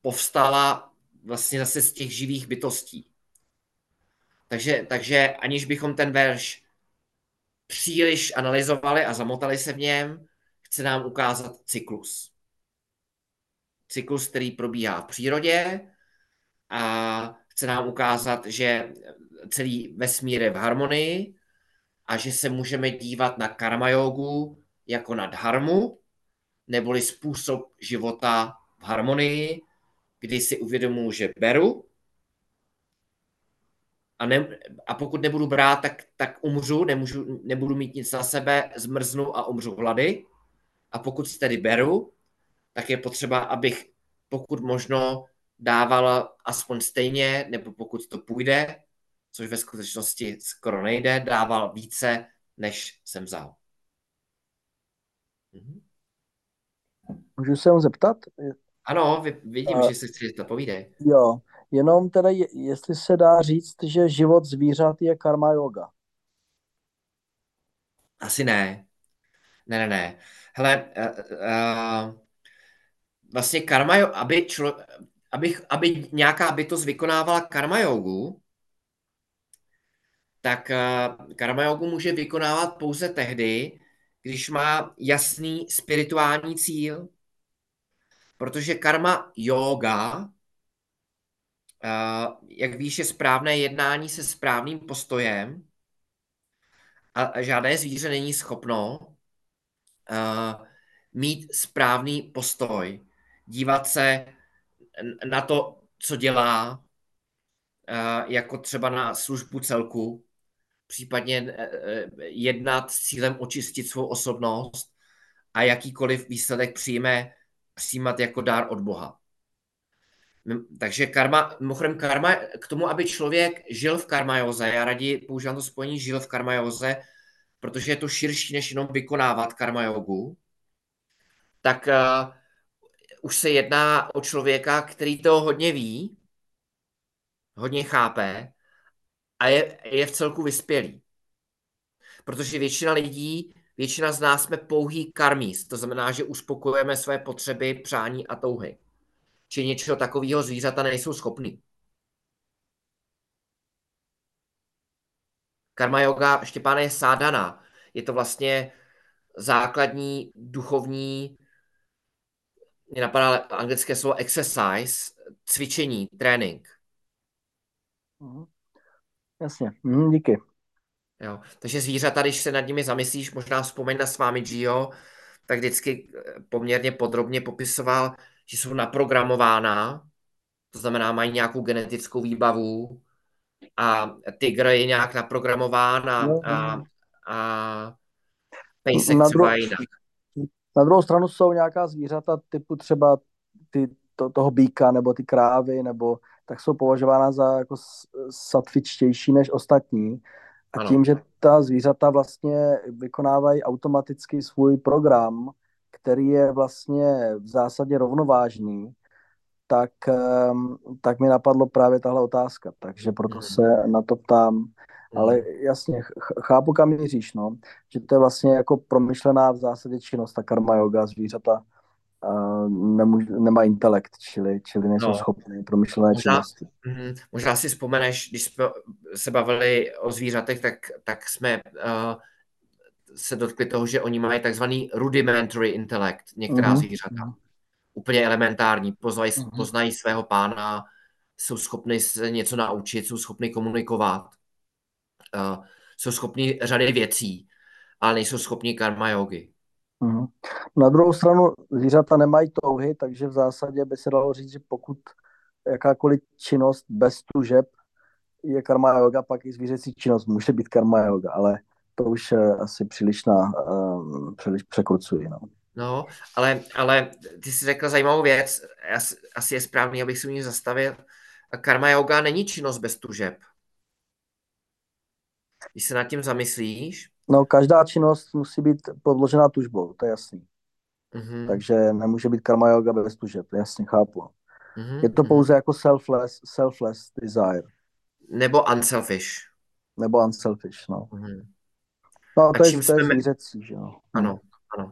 povstala vlastně zase z těch živých bytostí. Takže, takže aniž bychom ten verš příliš analyzovali a zamotali se v něm, chce nám ukázat cyklus. Cyklus, který probíhá v přírodě a chce nám ukázat, že celý vesmír je v harmonii a že se můžeme dívat na karma jogu jako na dharmu, neboli způsob života v harmonii, kdy si uvědomuji, že beru a, ne, a pokud nebudu brát, tak, tak umřu, nemůžu, nebudu mít nic na sebe, zmrznu a umřu hlady. A pokud tedy beru, tak je potřeba, abych pokud možno dával aspoň stejně, nebo pokud to půjde, což ve skutečnosti skoro nejde, dával více, než jsem vzal. Mhm. Můžu se ho zeptat? Ano, vidím, uh, že se chci povídej. Jo, jenom teda, jestli se dá říct, že život zvířat je karma yoga. Asi ne. Ne, ne, ne. Hele, uh, uh, vlastně karma, aby, člo, aby, aby nějaká bytost vykonávala karma jogu, tak uh, karma jogu může vykonávat pouze tehdy, když má jasný spirituální cíl. Protože karma yoga jak víš, je správné jednání se správným postojem a žádné zvíře není schopno mít správný postoj, dívat se na to, co dělá, jako třeba na službu celku, případně jednat s cílem očistit svou osobnost a jakýkoliv výsledek přijme přijímat jako dár od Boha. Takže karma, mimochodem karma, k tomu, aby člověk žil v karmajoze, já raději používám to spojení žil v karmajoze, protože je to širší, než jenom vykonávat karmajogu, tak uh, už se jedná o člověka, který to hodně ví, hodně chápe a je, je v celku vyspělý. Protože většina lidí, většina z nás jsme pouhý karmíst, to znamená, že uspokojujeme své potřeby, přání a touhy či něčeho takového zvířata nejsou schopný. Karma yoga, Štěpáne, je sádana. Je to vlastně základní duchovní, mě napadá anglické slovo exercise, cvičení, trénink. Mhm. Jasně, mm, díky. Jo. Takže zvířata, když se nad nimi zamyslíš, možná vzpomeň na s vámi Gio, tak vždycky poměrně podrobně popisoval, že jsou naprogramována, to znamená, mají nějakou genetickou výbavu a tygr je nějak naprogramován a, a, a pejsek Na třeba druhou- jinak. Na druhou stranu jsou nějaká zvířata typu třeba ty, to, toho býka nebo ty krávy, nebo tak jsou považována za jako satvičtější než ostatní. A Ano. tím, že ta zvířata vlastně vykonávají automaticky svůj program, který je vlastně v zásadě rovnovážný, tak, ehm, tak mi napadlo právě tahle otázka. Takže proto Mhm. se na to ptám. Ale jasně, ch- chápu, kam míříš, no. Že to je vlastně jako promyšlená v zásadě činnost, ta karma yoga, zvířata nemůž, nemají intelekt, čili, čili nejsou No. schopny promyšlené Možná- činnosti. Mhm. Možná si vzpomeneš, když jsme se bavili o zvířatech, tak, tak jsme uh, se dotkli toho, že oni mají takzvaný rudimentary intellect, některá Mhm. zvířata. Úplně elementární, poznají, Mhm. poznají svého pána, jsou schopni se něco naučit, jsou schopni komunikovat, uh, jsou schopni řady věcí, ale nejsou schopni karma jogy. Mhm. Na druhou stranu zvířata nemají touhy, takže v zásadě by se dalo říct, že pokud jakákoliv činnost bez tužeb je karma yoga, pak i zvířecí činnost může být karma yoga, ale to už eh, asi příliš, na, um, příliš překrucuji. No. No, ale, ale ty jsi řekl zajímavou věc, asi, asi je správný, abych se u ní zastavil. Karma yoga není činnost bez tužeb. Když se nad tím zamyslíš, no, každá činnost musí být podložená tužbou, to je jasný. mhm, Takže nemůže být karma yoga bez tužeb, jasně chápu. mhm, Je to mhm. pouze jako selfless, selfless desire, nebo unselfish. nebo unselfish, no. Mhm. No, A to je, to jsme- zvířecí, že jo. Ano, ano.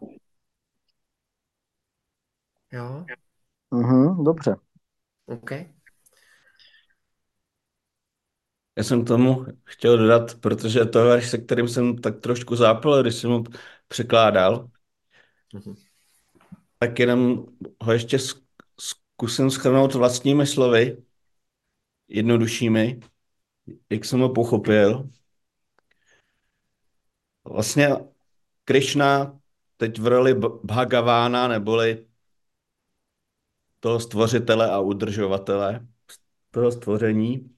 Jo, Mhm, dobře. OK. Já jsem k tomu chtěl dodat, protože to je se kterým jsem tak trošku zápal, když jsem ho překládal, Mhm. tak jenom ho ještě zk- zkusím schrnout vlastními slovy, jednoduššími, jak jsem ho pochopil. Vlastně Krishna teď v roli Bhagavána, neboli toho stvořitele a udržovatele toho stvoření,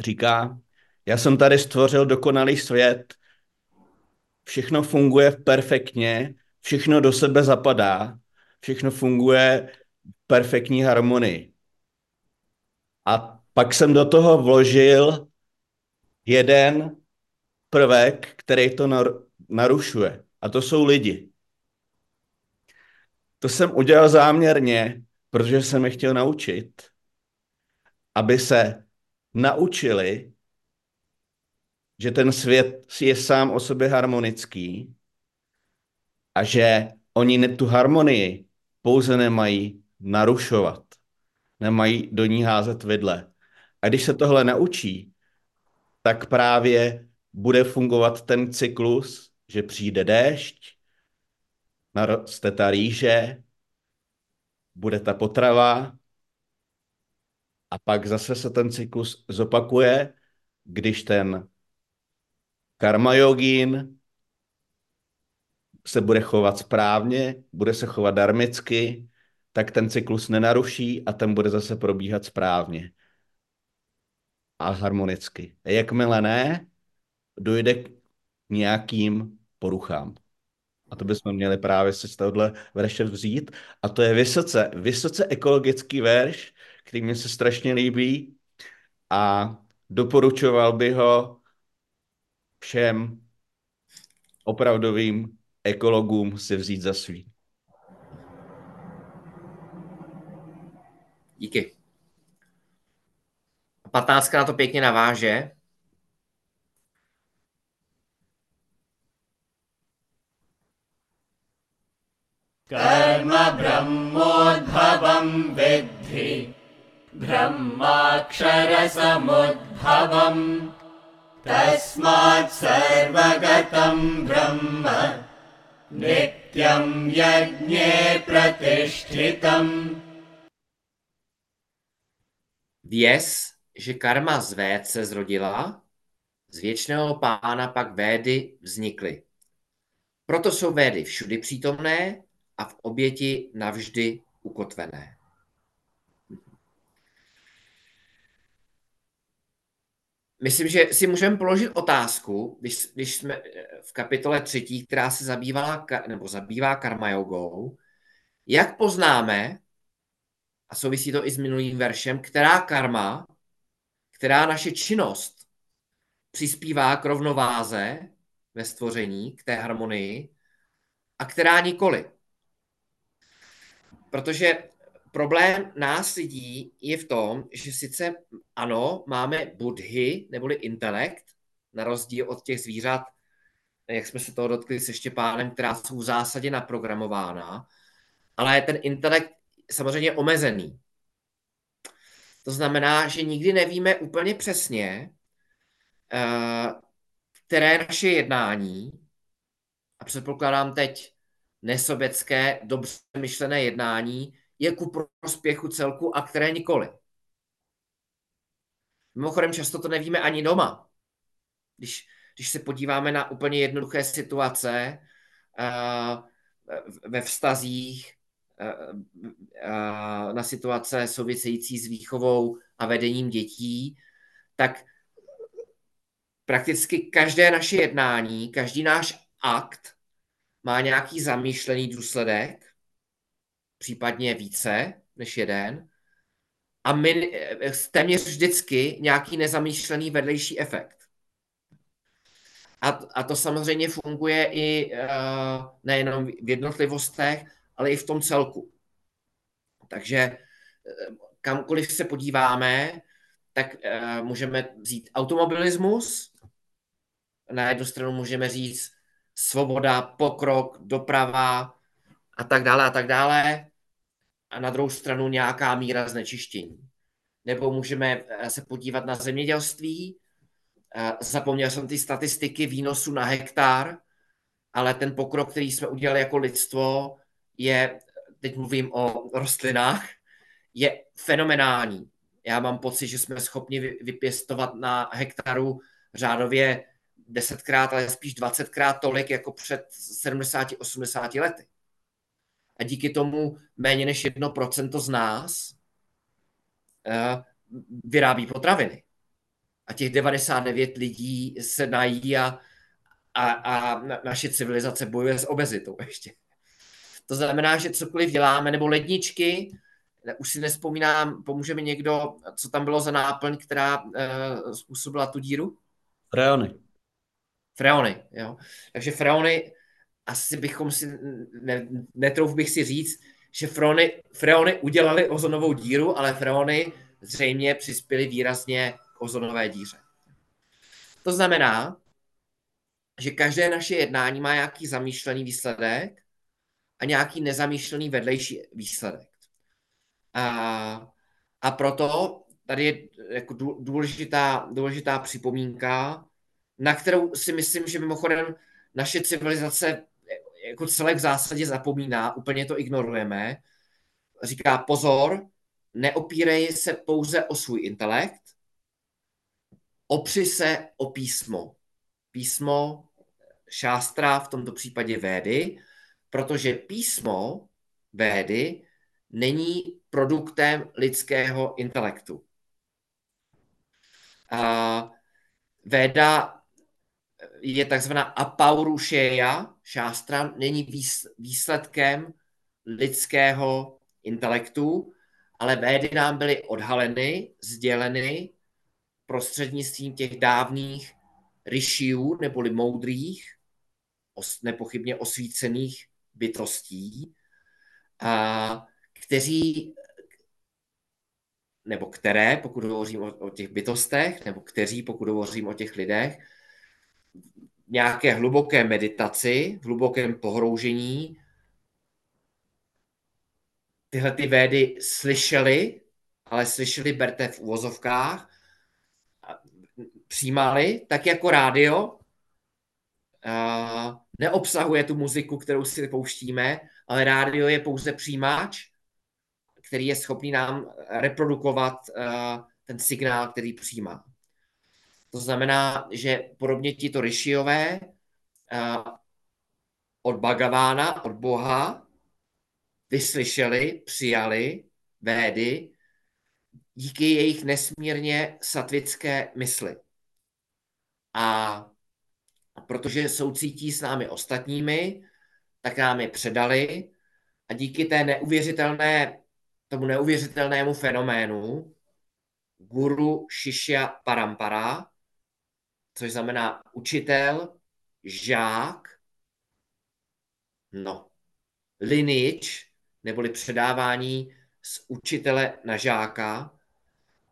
říká, já jsem tady stvořil dokonalý svět, všechno funguje perfektně, všechno do sebe zapadá, všechno funguje v perfektní harmonii. A pak jsem do toho vložil jeden prvek, který to nar- narušuje. A to jsou lidi. To jsem udělal záměrně, protože jsem je chtěl naučit, aby se naučili, že ten svět je sám o sobě harmonický a že oni tu harmonii pouze nemají narušovat, nemají do ní házet vidle. A když se tohle naučí, tak právě bude fungovat ten cyklus, že přijde déšť, naroste ta rýže, bude ta potrava a pak zase se ten cyklus zopakuje, když ten karma yogín se bude chovat správně, bude se chovat darmicky, tak ten cyklus nenaruší a ten bude zase probíhat správně a harmonicky. Jakmile ne, dojde k nějakým poruchám. A to bychom měli právě si z tohohle verše vzít. A to je vysoce, vysoce ekologický verš, který mě se strašně líbí a doporučoval bych ho všem opravdovým ekologům si vzít za svý. Díky. Patnáctka na to pěkně naváže. कर्म ब्रह्मोद्भवं विद्धि ब्रह्माक्षरसमुद्भवम् तस्मात् सर्वगतं ब्रह्म नित्यं यज्ञे प्रतिष्ठितम् Věz, že karma z véd se zrodila, z věčného pána pak védy vznikly. Proto jsou védy všudy přítomné a v oběti navždy ukotvené. Myslím, že si můžeme položit otázku, když, když jsme v kapitole třetí, která se zabývala, nebo zabývá karma jogou, jak poznáme, a souvisí to i s minulým veršem, která karma, která naše činnost přispívá k rovnováze ve stvoření, k té harmonii, a která nikoli. Protože problém nás lidí je v tom, že sice ano, máme budhy, neboli intelekt, na rozdíl od těch zvířat, jak jsme se toho dotkli se Štěpánem, která jsou v zásadě naprogramována, ale ten intelekt samozřejmě omezený. To znamená, že nikdy nevíme úplně přesně, eh, které naše jednání, a předpokládám teď nesobecké, dobře myšlené jednání, je ku prospěchu celku a které nikoli. Mimochodem často to nevíme ani doma. Když, když se podíváme na úplně jednoduché situace uh, ve vztazích, uh, na situace související s výchovou a vedením dětí, tak prakticky každé naše jednání, každý náš akt má nějaký zamýšlený důsledek, případně více než jeden, a my, téměř vždycky nějaký nezamýšlený vedlejší efekt. A, a to samozřejmě funguje i uh, nejenom v jednotlivostech, ale i v tom celku. Takže kamkoliv se podíváme, tak uh, můžeme vzít automobilismus, na jednu stranu můžeme říct svoboda, pokrok, doprava a tak dále a tak dále a na druhou stranu nějaká míra znečištění. Nebo můžeme eh, se podívat na zemědělství, eh, zapomněl jsem ty statistiky výnosu na hektar, ale ten pokrok, který jsme udělali jako lidstvo, je, teď mluvím o rostlinách, je fenomenální. Já mám pocit, že jsme schopni vypěstovat na hektaru řádově desetkrát, ale spíš dvacetkrát tolik jako před 70-80 lety. A díky tomu méně než 1% z nás uh, vyrábí potraviny. A těch 99 lidí se nají a, a, a naše civilizace bojuje s obezitou ještě. To znamená, že cokoliv děláme, nebo ledničky, už si nespomínám, pomůže mi někdo, co tam bylo za náplň, která uh, způsobila tu díru? Freony. Freony, jo. Takže freony, asi bychom si, ne, netrouf bych si říct, že freony, freony udělali ozonovou díru, ale freony zřejmě přispěly výrazně k ozonové díře. To znamená, že každé naše jednání má nějaký zamýšlený výsledek a nějaký nezamýšlený vedlejší výsledek. A, a proto tady je jako důležitá, důležitá připomínka, na kterou si myslím, že mimochodem naše civilizace jako celek v zásadě zapomíná, úplně to ignorujeme. Říká pozor, neopírej se pouze o svůj intelekt, opři se o písmo. Písmo šástra, v tomto případě védy, protože písmo védy není produktem lidského intelektu. A Véda je takzvaná apaurušeja, šástra, není výsledkem lidského intelektu, ale védy nám byly odhaleny, sděleny prostřednictvím těch dávných ryšiů, neboli moudrých, nepochybně osvícených bytostí, a kteří, nebo které, pokud hovořím o, o těch bytostech, nebo kteří, pokud hovořím o těch lidech, nějaké hluboké meditaci, v hlubokém pohroužení tyhle ty védy slyšeli, ale slyšeli, berte v úvozovkách, přijímali, tak jako rádio, neobsahuje tu muziku, kterou si pouštíme, ale rádio je pouze přijímač, který je schopný nám reprodukovat ten signál, který přijímá. To znamená, že podobně ti to Rishiové od Bhagavána, od Boha, vyslyšeli, přijali védy díky jejich nesmírně satvické mysli. A protože soucítí s námi ostatními, tak nám je předali a díky té neuvěřitelné, tomu neuvěřitelnému fenoménu guru shishya parampara, což znamená učitel, žák, no, lineage, neboli předávání z učitele na žáka,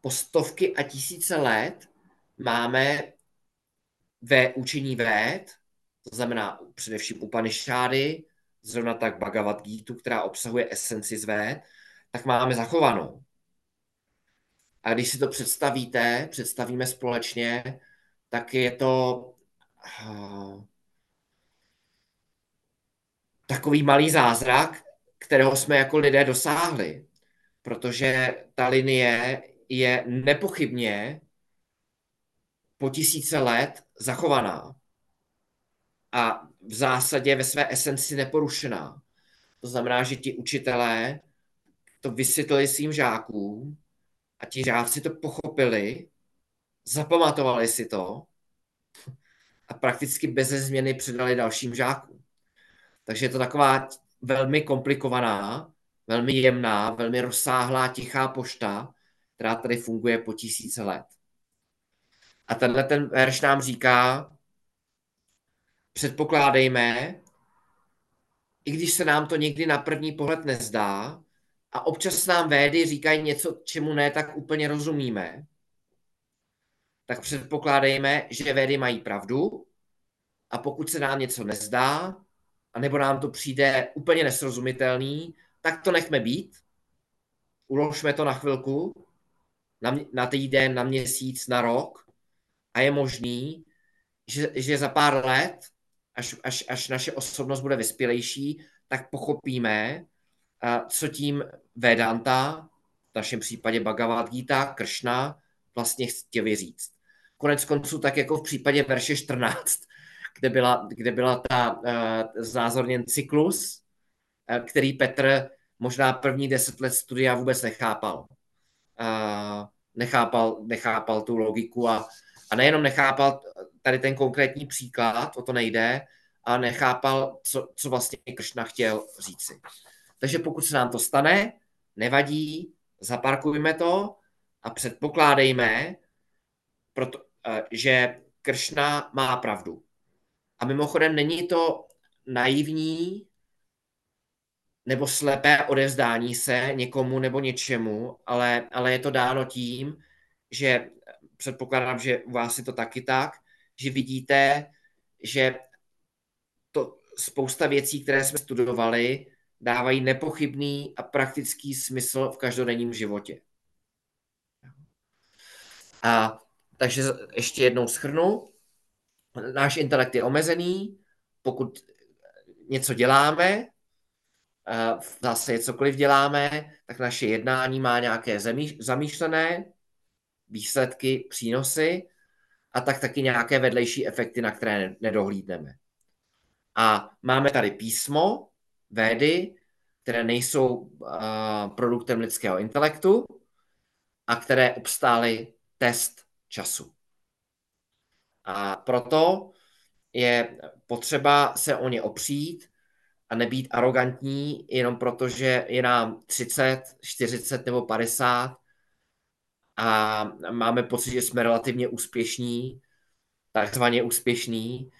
po stovky a tisíce let máme ve učení véd, to znamená především Upanishady, zrovna tak Bhagavad Gita, která obsahuje esenci z véd, tak máme zachovanou. A když si to představíte, představíme společně, tak je to uh, takový malý zázrak, kterého jsme jako lidé dosáhli. Protože ta linie je nepochybně po tisíce let zachovaná a v zásadě ve své esenci neporušená. To znamená, že ti učitelé to vysvětlili svým žákům a ti žáci to pochopili, zapamatovali si to a prakticky bez změny předali dalším žákům. Takže je to taková velmi komplikovaná, velmi jemná, velmi rozsáhlá, tichá pošta, která tady funguje po tisíce let. A tenhle ten verš nám říká, předpokládejme, i když se nám to někdy na první pohled nezdá, a občas nám védy říkají něco, čemu ne tak úplně rozumíme, tak předpokládejme, že védy mají pravdu a pokud se nám něco nezdá, anebo nám to přijde úplně nesrozumitelný, tak to nechme být, uložme to na chvilku, na, na týden, na měsíc, na rok a je možný, že, že za pár let, až, až, až naše osobnost bude vyspělejší, tak pochopíme, co tím Vedanta, v našem případě Bhagavad Gita, Kršna, vlastně chtěli říct. Konec konců, tak jako v případě verše 14, kde byla, kde byla ta uh, znázorněn cyklus, uh, který Petr možná první deset let studia vůbec nechápal. Uh, nechápal, nechápal tu logiku a, a nejenom nechápal tady ten konkrétní příklad, o to nejde, a nechápal, co, co vlastně Kršna chtěl říci. Takže pokud se nám to stane, nevadí, zaparkujme to a předpokládejme, proto, že Kršna má pravdu. A mimochodem není to naivní nebo slepé odevzdání se někomu nebo něčemu, ale, ale je to dáno tím, že předpokládám, že u vás je to taky tak, že vidíte, že to spousta věcí, které jsme studovali, dávají nepochybný a praktický smysl v každodenním životě. A takže ještě jednou schrnu. Náš intelekt je omezený, pokud něco děláme, zase cokoliv děláme, tak naše jednání má nějaké zamýšlené výsledky, přínosy a tak taky nějaké vedlejší efekty, na které nedohlídneme. A máme tady písmo, védy, které nejsou uh, produktem lidského intelektu a které obstály test času. A proto je potřeba se o ně opřít a nebýt arrogantní jenom proto, že je nám 30, 40 nebo 50 a máme pocit, že jsme relativně úspěšní, takzvaně úspěšní,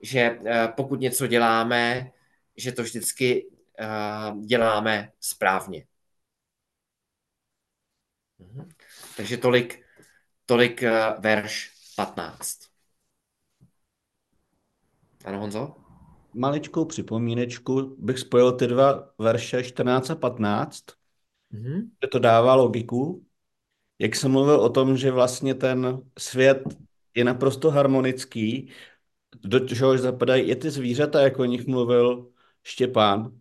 že eh, pokud něco děláme, že to vždycky uh, děláme správně. Mhm. Takže tolik, tolik uh, verš 15. Ano, Honzo? Maličkou připomínečku bych spojil ty dva verše 14 a 15, mm-hmm. že to dává logiku. Jak jsem mluvil o tom, že vlastně ten svět je naprosto harmonický, do čehož zapadají i ty zvířata, jako o nich mluvil Štěpán,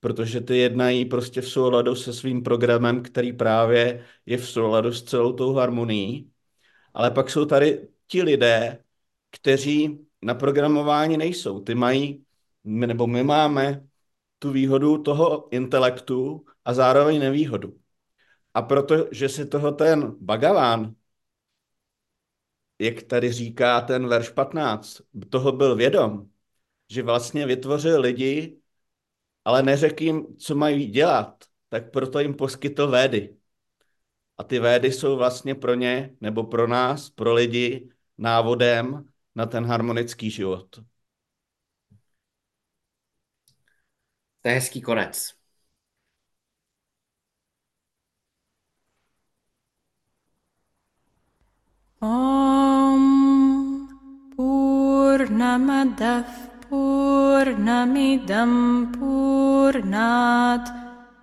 protože ty jednají prostě v souladu se svým programem, který právě je v souladu s celou tou harmonií. Ale pak jsou tady ti lidé, kteří na programování nejsou. Ty mají, nebo my máme tu výhodu toho intelektu a zároveň nevýhodu. A protože si toho ten Bagaván jak tady říká ten verš 15, toho byl vědom, že vlastně vytvořil lidi, ale neřekl jim, co mají dělat, tak proto jim poskytl védy. A ty védy jsou vlastně pro ně, nebo pro nás, pro lidi, návodem na ten harmonický život. To je hezký konec. Om Purnamadav Purnamidam Purnat Purnamidam